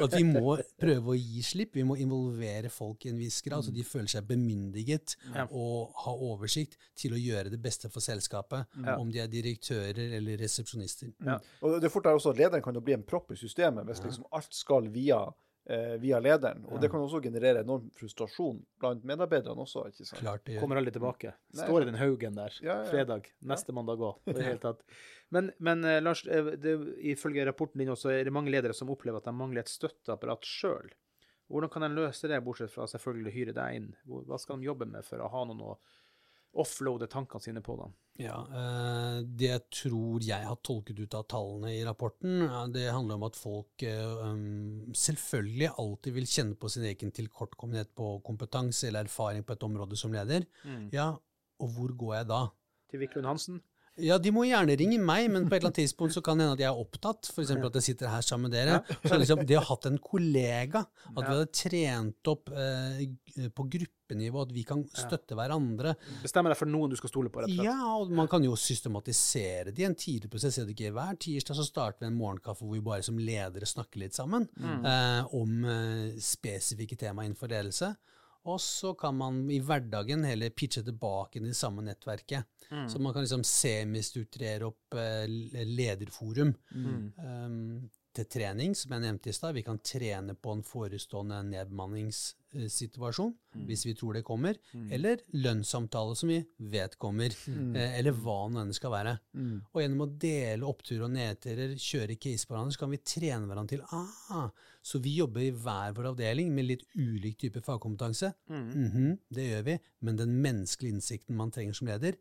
Speaker 3: At vi må prøve å gi slipp. Vi må involvere folk i en viss grad, så de føler seg bemyndiget
Speaker 1: Ja.
Speaker 3: og har oversikt til å gjøre det beste for selskapet,
Speaker 1: Ja.
Speaker 3: om de er direktører eller resepsjonister.
Speaker 1: Ja.
Speaker 2: Og det er fort der også at Lederen kan jo bli en propp i systemet hvis liksom alt skal via, eh, via lederen. Og Det kan også generere enorm frustrasjon blant medarbeiderne også. ikke sant?
Speaker 3: Klart det gjør.
Speaker 1: Kommer aldri tilbake. Står i den haugen der.
Speaker 2: Ja, ja.
Speaker 1: Fredag. Neste mandag òg. Men, men eh, Lars, eh, det, ifølge rapporten din også er det mange ledere som opplever at de mangler et støtteapparat sjøl. Hvordan kan de løse det, bortsett fra selvfølgelig å hyre deg inn? Hva skal de jobbe med for å ha noen å offloade tankene sine på? da?
Speaker 3: Ja, eh, Det jeg tror jeg har tolket ut av tallene i rapporten, eh, det handler om at folk eh, um, selvfølgelig alltid vil kjenne på sin egen tilkortkommenhet på kompetanse eller erfaring på et område som leder. Ja, og hvor går jeg da?
Speaker 1: Til Viklund Hansen?
Speaker 3: Ja, de må gjerne ringe meg, men på et eller annet tidspunkt så kan det hende at jeg er opptatt, f.eks. at jeg sitter her sammen med dere. Så liksom, det å ha hatt en kollega, at vi hadde trent opp eh, på gruppenivå, at vi kan støtte hverandre,
Speaker 1: Bestemmer deg for noen du skal stole på, rett og slett?
Speaker 3: ja, og man kan jo systematisere det i en tidlig prosess. Er det ikke hver tirsdag så starter vi en morgenkaffe hvor vi bare som ledere snakker litt sammen eh, om eh, spesifikke tema innenfor ledelse. Og så kan man i hverdagen heller pitche tilbake inn i det samme nettverket. Så man kan liksom semistrukturere opp eh, lederforum. Um, til trening, som jeg nevnte i stad. Vi kan trene på en forestående nedbemanningssituasjon, hvis vi tror det kommer. Eller lønnssamtale som vi vet kommer. eh, Eller hva nå enn det skal være. Og gjennom å dele oppturer og nedturer, kjøre case på hverandre, så kan vi trene hverandre til ah, Så vi jobber i hver vår avdeling med litt ulik type fagkompetanse. -hmm, det gjør vi, men den menneskelige innsikten man trenger som leder,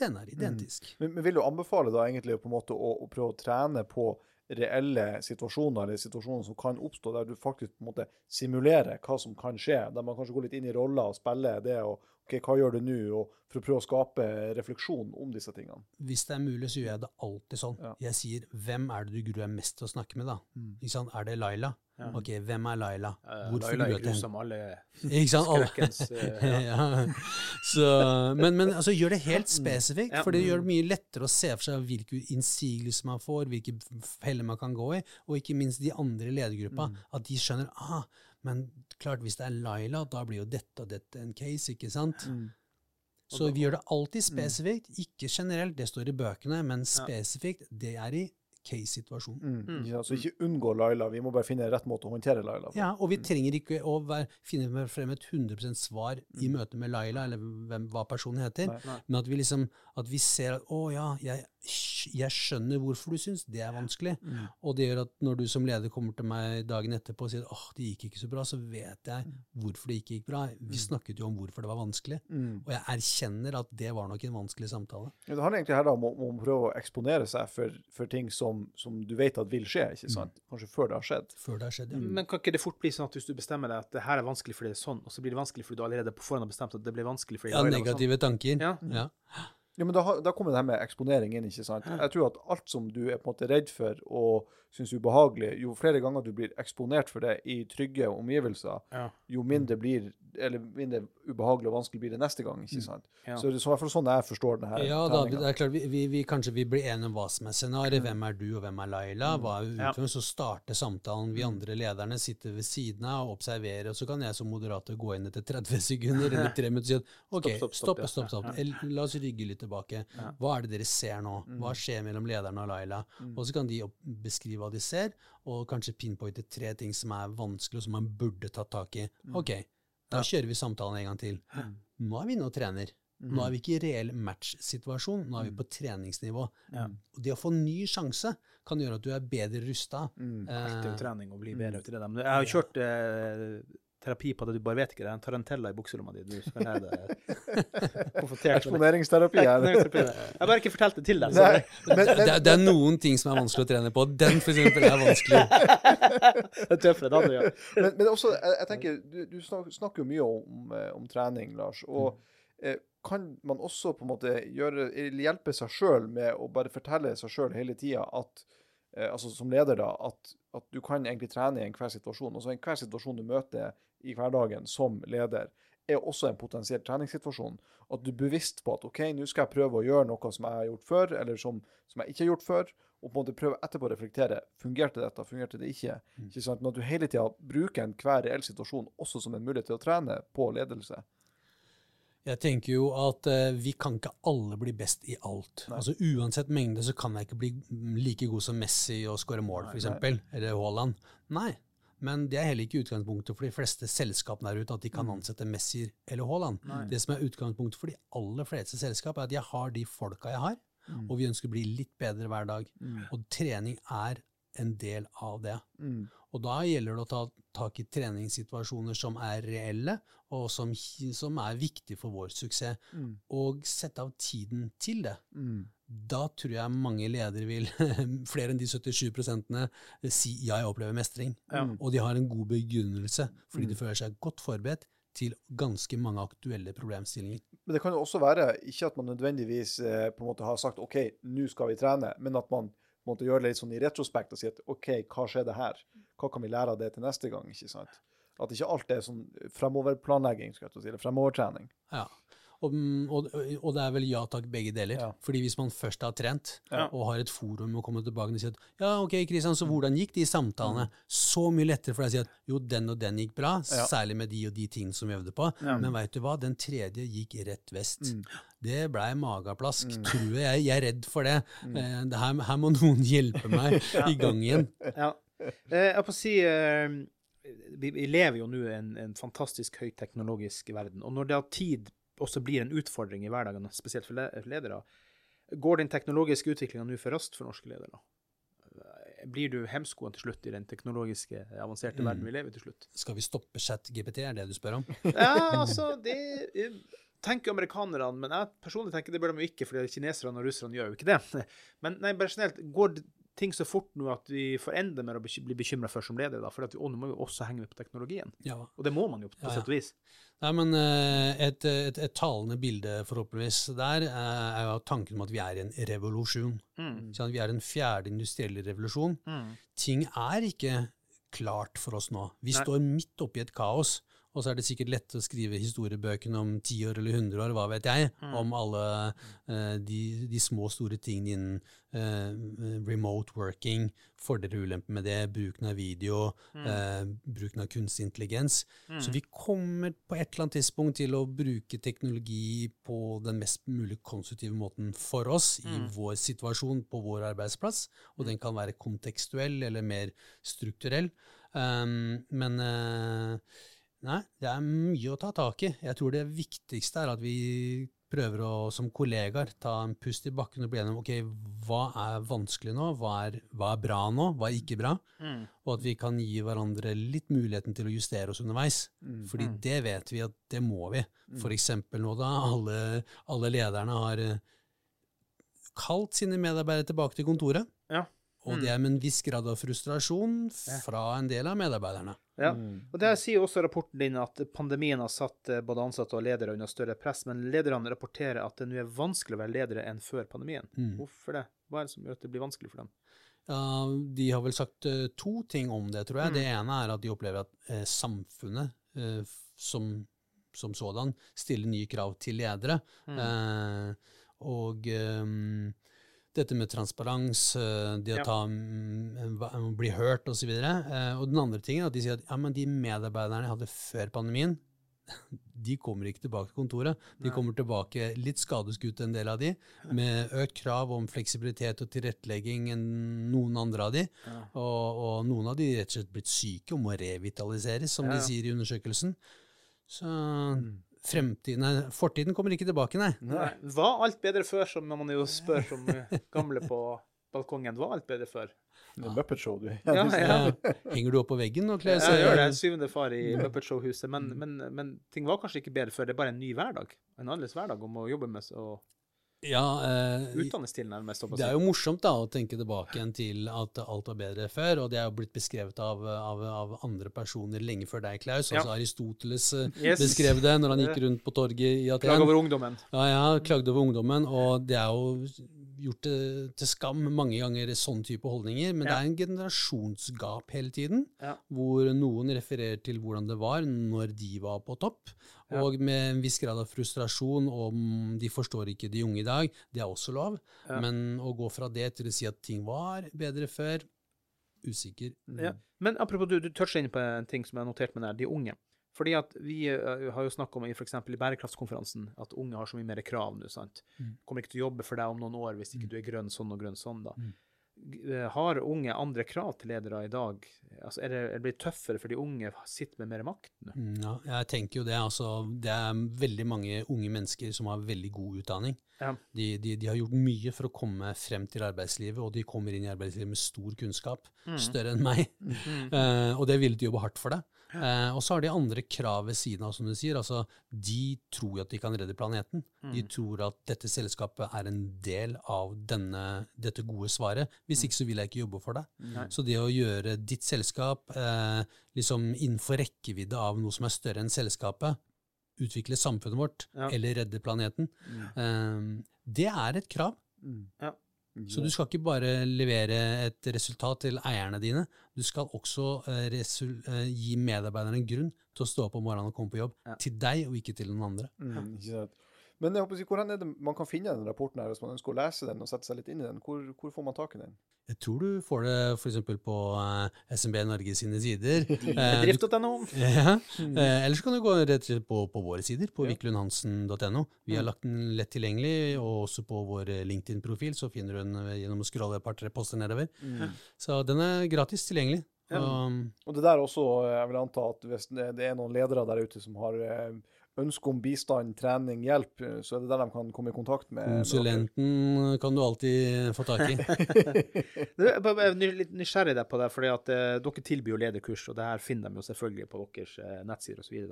Speaker 3: den er identisk.
Speaker 2: Men, men vil du anbefale da egentlig på en måte å, å prøve å trene på reelle situasjoner, eller situasjoner som kan oppstå, der du faktisk på en måte simulerer hva som kan skje. Der man kanskje går litt inn i roller og spiller det, og ok, hva gjør du nå? og For å prøve å skape refleksjon om disse tingene.
Speaker 3: Hvis det er mulig, så gjør jeg det alltid sånn.
Speaker 2: Ja.
Speaker 3: Jeg sier 'Hvem er det du gruer deg mest til å snakke med', da? Ikke sant? Er det Laila?
Speaker 1: Ja.
Speaker 3: Ok, hvem er Laila? Hvorfor
Speaker 1: Laila er grusom, alle
Speaker 3: Ikke
Speaker 1: skrekkens eh, ja.
Speaker 3: ja. Så, men, men altså, gjør det helt spesifikt, for det gjør det mye lettere å se for seg hvilke innsigelser man får, hvilke feller man kan gå i, og ikke minst de andre i ledergruppa, at de skjønner ah, men klart hvis det er Laila, da blir jo dette og dette en case, ikke sant? Så vi gjør det alltid spesifikt, ikke generelt, det står i bøkene, men spesifikt, det er i case-situasjonen.
Speaker 2: Mm. Ikke sant? Så ikke unngå Laila, vi må bare finne rett måte å håndtere Laila på.
Speaker 3: Ja, og vi trenger ikke å være, finne frem et 100% svar i møte med Laila, eller hvem, hva personen heter,
Speaker 2: Nei.
Speaker 1: Nei.
Speaker 3: men at vi liksom, at vi ser at, å ja, jeg, jeg skjønner hvorfor du synes det er vanskelig, og det gjør at når du som leder kommer til meg dagen etterpå og sier, åh, det gikk ikke så bra, så vet jeg hvorfor det ikke gikk bra. Vi snakket jo om hvorfor det var vanskelig,
Speaker 2: Mm.
Speaker 3: og jeg erkjenner at det var nok en vanskelig samtale.
Speaker 2: Ja, Det handler egentlig her da om, om å prøve å eksponere seg for, for ting som, som du vet at vil skje, ikke sant? Kanskje før det har skjedd.
Speaker 3: Før det har skjedd, ja.
Speaker 1: Men kan ikke det fort bli sånn at hvis du bestemmer deg at det her er vanskelig fordi det er sånn, og så blir det vanskelig fordi du allerede på forhånd har bestemt at det blir vanskelig fordi
Speaker 3: Ja,
Speaker 1: Laila sånn?
Speaker 3: negative tanker.
Speaker 1: Ja.
Speaker 3: Ja.
Speaker 2: Ja, men da, da kommer det her med eksponering inn, ikke sant? Jeg tror at alt som du er på en måte redd for og syns ubehagelig, jo flere ganger du blir eksponert for det i trygge omgivelser,
Speaker 1: Ja.
Speaker 2: jo mindre blir eller mindre ubehagelig og vanskelig blir det neste gang, ikke sant?
Speaker 1: Ja.
Speaker 2: Så det er i hvert fall sånn jeg forstår denne
Speaker 3: Ja, da, det er klart, vi, vi, vi kanskje vi blir enige om hva som er scenariet. Hvem er du, og hvem er Laila? Hva er
Speaker 1: Ja.
Speaker 3: utgangspunktet? Så starter samtalen. Vi andre lederne sitter ved siden av og observerer, og så kan jeg som moderator gå inn etter 30 sekunder eller 3 minutter og si at ok,
Speaker 1: Stopp, stopp, stopp,
Speaker 3: stopp, stopp, La oss rygge litt tilbake. Hva er det dere ser nå? Hva skjer mellom lederen og Laila? Og så kan de beskrive hva de ser, og kanskje pinpointe tre ting som er vanskelig, og som man burde tatt tak i. Ok, da kjører vi samtalen en gang til. Nå er vi inne og trener. Nå er vi ikke i reell match-situasjon, nå er vi på treningsnivå.
Speaker 1: Ja.
Speaker 3: Og det å få ny sjanse kan gjøre at du er bedre rusta.
Speaker 1: Det er jo trening å bli bedre til det. Men jeg har kjørt eh, terapi på det, du bare vet ikke det. En tarantella i bukserommet di. Du skal lære deg.
Speaker 2: Eksponeringsterapi er.
Speaker 1: Jeg har bare ikke fortalt det til deg.
Speaker 2: Nei,
Speaker 1: det,
Speaker 2: men,
Speaker 3: Det, det, det er noen ting som er vanskelig å trene på. Den for eksempel er vanskelig.
Speaker 1: det er tøffere. Da, ja.
Speaker 2: men, men også, jeg, jeg tenker, du, du snakker jo mye om, eh, om trening, Lars. og eh, kan man også på en måte gjøre, hjelpe seg sjøl med å bare fortelle seg sjøl hele tida at eh, altså som leder da, at, at du kan egentlig trene i enhver situasjon. Altså enhver situasjon du møter i hverdagen som leder, er også en potensiell treningssituasjon. At du er bevisst på at OK, nå skal jeg prøve å gjøre noe som jeg har gjort før, eller som, som jeg ikke har gjort før. Og på en måte prøve etterpå å reflektere. Fungerte dette, fungerte det ikke? ikke sant? Men at du hele tida bruker enhver reell situasjon også som en mulighet til å trene på ledelse.
Speaker 3: Jeg tenker jo at eh, vi kan ikke alle bli best i alt. Altså Uansett mengde så kan jeg ikke bli like god som Messi og skåre mål, f.eks. Eller Haaland. Nei. Men det er heller ikke utgangspunktet for de fleste selskapene der ute, at de kan ansette Messi eller Haaland. Det som er utgangspunktet for de aller fleste selskap, er at jeg har de folka jeg har, og vi ønsker å bli litt bedre hver dag. Og trening er en del av det. Og da gjelder det å ta tak i treningssituasjoner som er reelle, og som, som er viktige for vår suksess, og sette av tiden til det. Da tror jeg mange ledere vil, flere enn de 77 si ja, jeg opplever mestring. Og de har en god begrunnelse, fordi de føler seg godt forberedt til ganske mange aktuelle problemstillinger.
Speaker 2: Men det kan jo også være ikke at man nødvendigvis eh, på en måte har sagt OK, nå skal vi trene, men at man måte gjøre det litt sånn i retrospekt og si at OK, hva skjedde her? Hva kan vi lære av det til neste gang? ikke sant? At ikke alt er sånn fremoverplanlegging, skal jeg si, eller fremovertrening.
Speaker 3: Ja. Og, og, og det er vel ja takk, begge deler.
Speaker 2: Ja.
Speaker 3: Fordi hvis man først har trent,
Speaker 1: Ja.
Speaker 3: og har et forum å komme tilbake og si at ja, ok, Kristian, så hvordan gikk de samtalene? Så mye lettere for deg å si at jo, den og den gikk bra,
Speaker 2: Ja.
Speaker 3: særlig med de og de tingene som vi øvde på. Men veit du hva, den tredje gikk rett vest. Det blei mageplask, tror jeg. Jeg er redd for det. Eh, det her, her må noen hjelpe meg i gang igjen.
Speaker 1: Ja. Eh, Jeg får si eh, vi, vi lever jo nå i en, en fantastisk høyteknologisk verden. Og når det har tid også blir en utfordring i hverdagen, spesielt for ledere, går den teknologiske utviklinga nå for raskt for norske ledere? Blir du hemskoen til slutt i den teknologiske, avanserte verden vi lever i til slutt?
Speaker 3: Skal vi stoppe chat-GPT, er det du spør om?
Speaker 1: Ja, altså, det tenker amerikanerne, men jeg personlig tenker det bør de jo ikke, fordi kineserne og russerne gjør jo ikke det. Men nei, bare generelt, går, det- ting så fort nå at vi får enda mer å bli bekymra for som ledere, da, for at vi, å, nå må vi også henge med på teknologien.
Speaker 3: Ja.
Speaker 1: Og det må man jo, på
Speaker 3: Ja,
Speaker 1: sett og vis.
Speaker 3: Nei, men eh, et, et, et talende bilde, forhåpentligvis, der eh, er jo tanken om at vi er i en revolusjon.
Speaker 1: Mm.
Speaker 3: Sånn, vi er i den fjerde industrielle revolusjon.
Speaker 1: Mm.
Speaker 3: Ting er ikke klart for oss nå. Vi
Speaker 1: Nei.
Speaker 3: står midt oppi et kaos. Og så er det sikkert lett å skrive historiebøkene om ti år eller hundre år, hva vet jeg,
Speaker 1: Mm.
Speaker 3: om alle eh, de, de små, store tingene innen eh, remote working, fordeler og ulemper med det, bruken av video, eh, bruken av kunstig intelligens. Så vi kommer på et eller annet tidspunkt til å bruke teknologi på den mest mulig konstruktive måten for oss i vår situasjon på vår arbeidsplass, og den kan være kontekstuell eller mer strukturell. Um, men eh, nei, det er mye å ta tak i. Jeg tror det viktigste er at vi prøver å, som kollegaer, ta en pust i bakken og bli enige om ok, hva er vanskelig nå, hva er, hva er bra nå, hva er ikke bra,
Speaker 1: Mm.
Speaker 3: og at vi kan gi hverandre litt muligheten til å justere oss underveis. Fordi det vet vi at det må vi. For eksempel nå da alle, alle lederne har eh, kalt sine medarbeidere tilbake til kontoret.
Speaker 1: Ja.
Speaker 3: Og det er med en viss grad av frustrasjon fra en del av medarbeiderne.
Speaker 1: Ja. Og Der sier også rapporten din at pandemien har satt eh, både ansatte og ledere under større press, men lederne rapporterer at det nå er vanskelig å være ledere enn før pandemien.
Speaker 3: Mm.
Speaker 1: Hvorfor det? Hva er det som gjør at det blir vanskelig for dem?
Speaker 3: Uh, de har vel sagt uh, to ting om det, tror jeg.
Speaker 1: Mm.
Speaker 3: Det ene er at de opplever at uh, samfunnet eh, som, som sådan stiller nye krav til ledere.
Speaker 1: Mm.
Speaker 3: Eh, og ehm, dette med transparens, eh, det å ta, mm, bli hørt osv. Uh, og den andre tingen er at de sier at ja, men de medarbeiderne jeg hadde før pandemien, de kommer ikke tilbake til kontoret. De kommer tilbake litt skadeskutt, en del av de, med økt krav om fleksibilitet og tilrettelegging enn noen andre av de. Og, og noen av de rett og slett blitt syke og må revitaliseres, som de sier i undersøkelsen. Så fremtiden, nei, fortiden kommer ikke tilbake, nei.
Speaker 1: Nei. Var alt bedre før, som man jo spør som eh, gamle på balkongen? Var alt bedre før?
Speaker 2: Det er Muppet Show, du.
Speaker 1: Ja, ja.
Speaker 3: Ja. Henger du opp på veggen og kler seg?
Speaker 1: Jeg gjør det. Syvende far i Muppet Show-huset. Men, men, men ting var kanskje ikke bedre før. Det er bare en ny hverdag. En annerledes hverdag om å jobbe med og
Speaker 3: Ja, eh,
Speaker 1: utdannes til, nærmest.
Speaker 3: det er jo morsomt da å tenke tilbake igjen til at alt var bedre før, og det er jo blitt beskrevet av, av, av andre personer lenge før deg, Klaus.
Speaker 1: Ja.
Speaker 3: Altså Aristoteles eh,
Speaker 1: Yes.
Speaker 3: beskrev det når han gikk rundt på torget i Aten.
Speaker 1: Klagde over ungdommen.
Speaker 3: Ja, ja, klagde over ungdommen, og det er jo gjort det til skam mange ganger, sånn type holdninger, men det er en generasjonsgap hele tiden,
Speaker 1: Ja.
Speaker 3: hvor noen refererer til hvordan det var når de var på topp,
Speaker 1: Ja.
Speaker 3: og med en viss grad av frustrasjon om de forstår ikke de unge i dag, det er også lov,
Speaker 1: Ja.
Speaker 3: men å gå fra det til å si at ting var bedre før, usikker.
Speaker 1: Ja. Men apropos, du, du toucher inn på en ting som jeg har notert meg der, de unge. Fordi at vi eh, har jo snakket om i for eksempel i bærekraftskonferansen at unge har så mye mer krav nå. sant?
Speaker 3: Mm.
Speaker 1: Kommer ikke til å jobbe for deg om noen år hvis ikke du er grønn sånn og grønn sånn. da.
Speaker 3: Mm.
Speaker 1: Eh, Har unge andre krav til ledere i dag? Altså, er, det, er det blitt tøffere fordi unge sitter med mer makt nå?
Speaker 3: Mm, Ja, jeg tenker jo det. Altså, det er veldig mange unge mennesker som har veldig god utdanning.
Speaker 1: Ja.
Speaker 3: De, de, de har gjort mye for å komme frem til arbeidslivet, og de kommer inn i arbeidslivet med stor kunnskap. Større enn meg.
Speaker 1: Mm.
Speaker 3: Eh, og det ville de jobbe hardt for det. Eh, og så har de andre krav ved siden av, som du sier. Altså, de tror at de kan redde planeten.
Speaker 1: Mm.
Speaker 3: De tror at dette selskapet er en del av denne, dette gode svaret. Hvis ikke så vil jeg ikke jobbe for det.
Speaker 1: Mm. Nei.
Speaker 3: Så det å gjøre ditt selskap eh, liksom innenfor rekkevidde av noe som er større enn selskapet, utvikle samfunnet vårt
Speaker 1: Ja.
Speaker 3: eller redde planeten, eh, det er et krav.
Speaker 1: Ja.
Speaker 3: Så du skal ikke bare levere et resultat til eierne dine, du skal også eh, eh, gi medarbeiderne en grunn til å stå opp om morgenen og komme på jobb.
Speaker 1: Ja.
Speaker 3: Til deg, og ikke til noen andre.
Speaker 2: Mm, ikke sant. Men jeg håper å si, hvordan er det man kan finne den rapporten her, hvis man ønsker å lese den og sette seg litt inn i den? Hvor, hvor får man tak i den?
Speaker 3: Jeg tror du får det f.eks. på eh, SMB Norge sine sider. Eh,
Speaker 1: Bedrift.no.
Speaker 3: Ja. Eh, eller så kan du gå rett og slett på, på våre sider, på
Speaker 2: Ja.
Speaker 3: viklundhansen.no. Vi har lagt den lett tilgjengelig, og også på vår eh, LinkedIn-profil så finner du den eh, gjennom å scrolle et par-tre poster nedover. Så den er gratis tilgjengelig.
Speaker 1: Ja.
Speaker 3: Og,
Speaker 2: Og det der også, eh, jeg vil anta at hvis det er noen ledere der ute som har eh, ønske om bistand, trening, hjelp, eh, så er det der de kan komme i kontakt med med
Speaker 3: konsulenten kan du alltid få tak i.
Speaker 1: Du, Jeg er litt nysgjerrig der på det, fordi at eh, dere tilbyr jo lederkurs, og det her finner de jo selvfølgelig på deres eh, nettsider osv.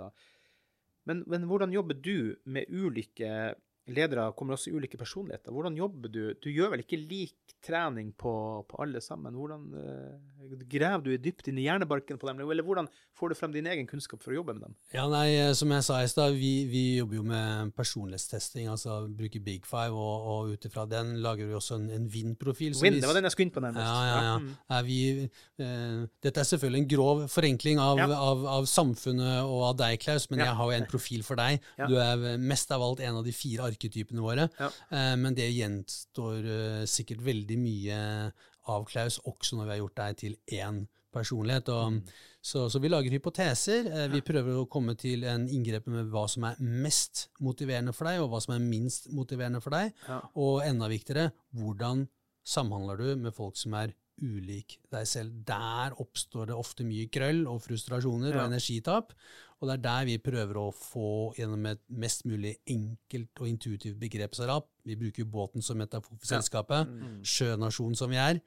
Speaker 1: Men, men hvordan jobber du med ulike ledere kommer også i ulike personligheter. Hvordan jobber du? Du gjør vel ikke lik trening på, på alle sammen? Hvordan uh, graver du dypt inn i hjernebarken på dem, eller hvordan får du frem din egen kunnskap for å jobbe med dem?
Speaker 3: Ja, nei, eh, Som jeg sa i stad, vi, vi jobber jo med personlighetstesting, altså bruker Big Five, og, og ut ifra den lager vi også en, en Win-profil.
Speaker 1: Win, det var den jeg skulle inn på nærmest.
Speaker 3: Ja, ja, ja.
Speaker 1: Mm.
Speaker 3: Vi, uh, dette er selvfølgelig en grov forenkling av,
Speaker 1: Ja.
Speaker 3: av, av samfunnet og av deg, Klaus, men
Speaker 1: Ja.
Speaker 3: jeg har jo en profil for deg. Du er mest av alt en av de fire arketypene våre.
Speaker 1: Ja.
Speaker 3: Eh, men det gjenstår eh, sikkert veldig mye av Klaus, også når vi har gjort deg til én personlighet. Og,
Speaker 1: Mm.
Speaker 3: så, så vi lager hypoteser. Eh, vi prøver å komme til en inngrep med hva som er mest motiverende for deg, og hva som er minst motiverende for deg.
Speaker 1: Ja.
Speaker 3: Og enda viktigere, hvordan samhandler du med folk som er ulik deg selv? Der oppstår det ofte mye krøll og frustrasjoner
Speaker 1: Ja.
Speaker 3: og energitap. Og det er der vi prøver å få gjennom et mest mulig enkelt og intuitivt begrepsarap. Vi bruker jo båten som metafor for selskapet.
Speaker 1: Mm.
Speaker 3: Sjønasjon som vi er.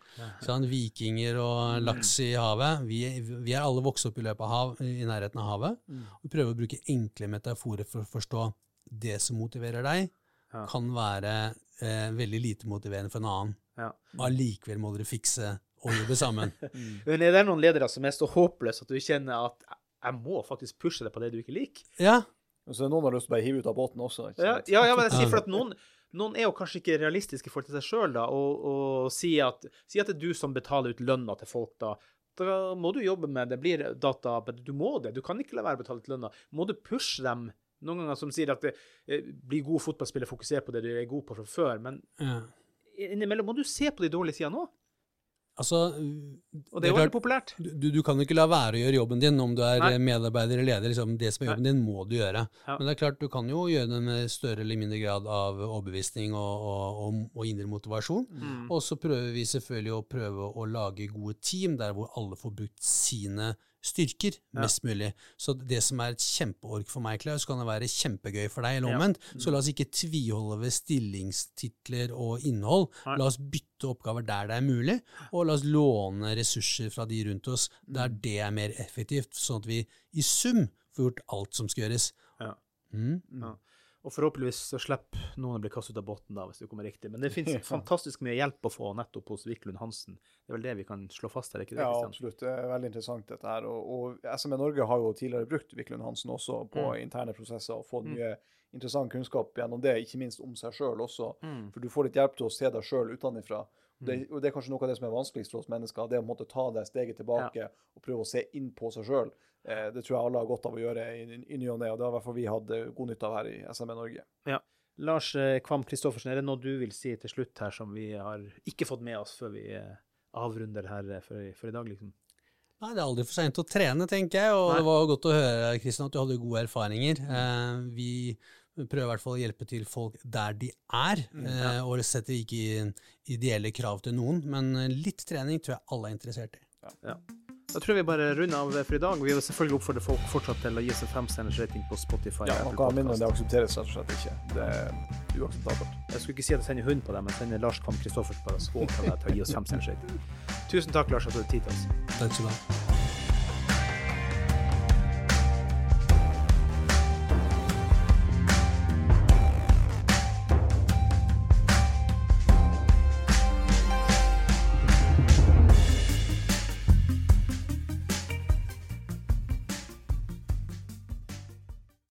Speaker 3: Sånn, vikinger og laks i havet. Vi, vi er alle vokst opp i løpet av hav, i nærheten av havet.
Speaker 1: Mm.
Speaker 3: Vi prøver å bruke enkle metaforer for å forstå det som motiverer deg, kan være eh, veldig lite motiverende for en annen.
Speaker 1: Ja.
Speaker 3: Allikevel må dere fikse og jobbe sammen.
Speaker 1: Men er det noen ledere som er så håpløse at du kjenner at jeg må faktisk pushe deg på det du ikke liker?
Speaker 3: Ja,
Speaker 2: Og så noen har lyst til å bare hive ut av båten også. ikke
Speaker 1: Ja,
Speaker 2: sant?
Speaker 1: ja, ja men jeg sier for at noen, noen er jo kanskje ikke realistiske i forhold til seg sjøl, da, og, og si, at, si at det er du som betaler ut lønna til folk, da. Da må du jobbe med det. blir data, men Du må det. Du kan ikke la være å betale ut lønna. Må du pushe dem noen ganger som sier at det, blir bli god fotballspiller, fokuser på det du er god på fra før, men
Speaker 3: ja.
Speaker 1: innimellom må du se på de dårlige sidene òg.
Speaker 3: Altså,
Speaker 1: Og det er jo veldig populært.
Speaker 3: du, du kan ikke la være å gjøre jobben din om du er
Speaker 1: Nei.
Speaker 3: medarbeider eller leder. Liksom, det som er jobben din, må du gjøre.
Speaker 1: Ja.
Speaker 3: Men det er klart, du kan jo gjøre det med større eller mindre grad av overbevisning og, og, og, og indre motivasjon.
Speaker 1: Mm.
Speaker 3: Og så prøver vi selvfølgelig å prøve å lage gode team der hvor alle får brukt sine styrker mest mulig. Så det som er et kjempeork for meg, Klaus, kan det være kjempegøy for deg, eller omvendt. Så la oss ikke tviholde ved stillingstitler og innhold.
Speaker 1: Nei.
Speaker 3: La oss bytte oppgaver der det er mulig, og la oss låne ressurser fra de rundt oss der
Speaker 1: Mm.
Speaker 3: det er mer effektivt, sånn at vi i sum får gjort alt som skal gjøres.
Speaker 1: Ja.
Speaker 3: Mm.
Speaker 1: Ja. Og forhåpentligvis så slipper noen å bli kastet ut av båten da, hvis det kommer riktig. Men det finnes fantastisk mye hjelp å få nettopp hos Wiklund Hansen. Det er vel det vi kan slå fast her, ikke det?
Speaker 2: Ja, absolutt. Det er veldig interessant dette her. Og, og SME Norge har jo tidligere brukt Wiklund Hansen også på
Speaker 1: Mm.
Speaker 2: interne prosesser og fått mye interessant kunnskap gjennom det, ikke minst om seg sjøl også.
Speaker 1: Mm.
Speaker 2: For du får litt hjelp til å se deg sjøl utenfra. Det, og det er kanskje noe av det som er vanskeligst for oss mennesker, det å måtte ta det steget tilbake og prøve å se inn på seg sjøl. Eh, det tror jeg alle har godt av å gjøre i, i ny og ne, og det har i hvert fall vi hatt god nytte av her i SME Norge.
Speaker 1: Lars eh, Kvam Kristoffersen, er det noe du vil si til slutt her som vi har ikke fått med oss før vi eh, avrunder her for, for i dag, liksom?
Speaker 3: Nei, Det er aldri for seint å trene, tenker jeg. Og
Speaker 1: Nei.
Speaker 3: det var godt å høre Kristian, at du hadde gode erfaringer. Eh, vi prøver i hvert fall å hjelpe til folk der de er, eh, og setter ikke ideelle krav til noen. Men litt trening tror jeg alle er interessert i.
Speaker 1: Da tror jeg vi bare runder av for i dag. Vi vil selvfølgelig oppfordre folk fortsatt til å gi oss en femstjerners rating på Spotify.
Speaker 2: Ja,
Speaker 1: og
Speaker 2: Noe mindre enn det aksepteres rett og slett ikke. Det er uakseptabelt.
Speaker 1: Jeg skulle ikke si at jeg sender hund på deg, men sender Lars Kvam Kristoffersen på deg skål for deg til å gi oss femstjerners rating. Tusen takk, Lars, at du hadde tid til oss.
Speaker 3: Takk skal du ha.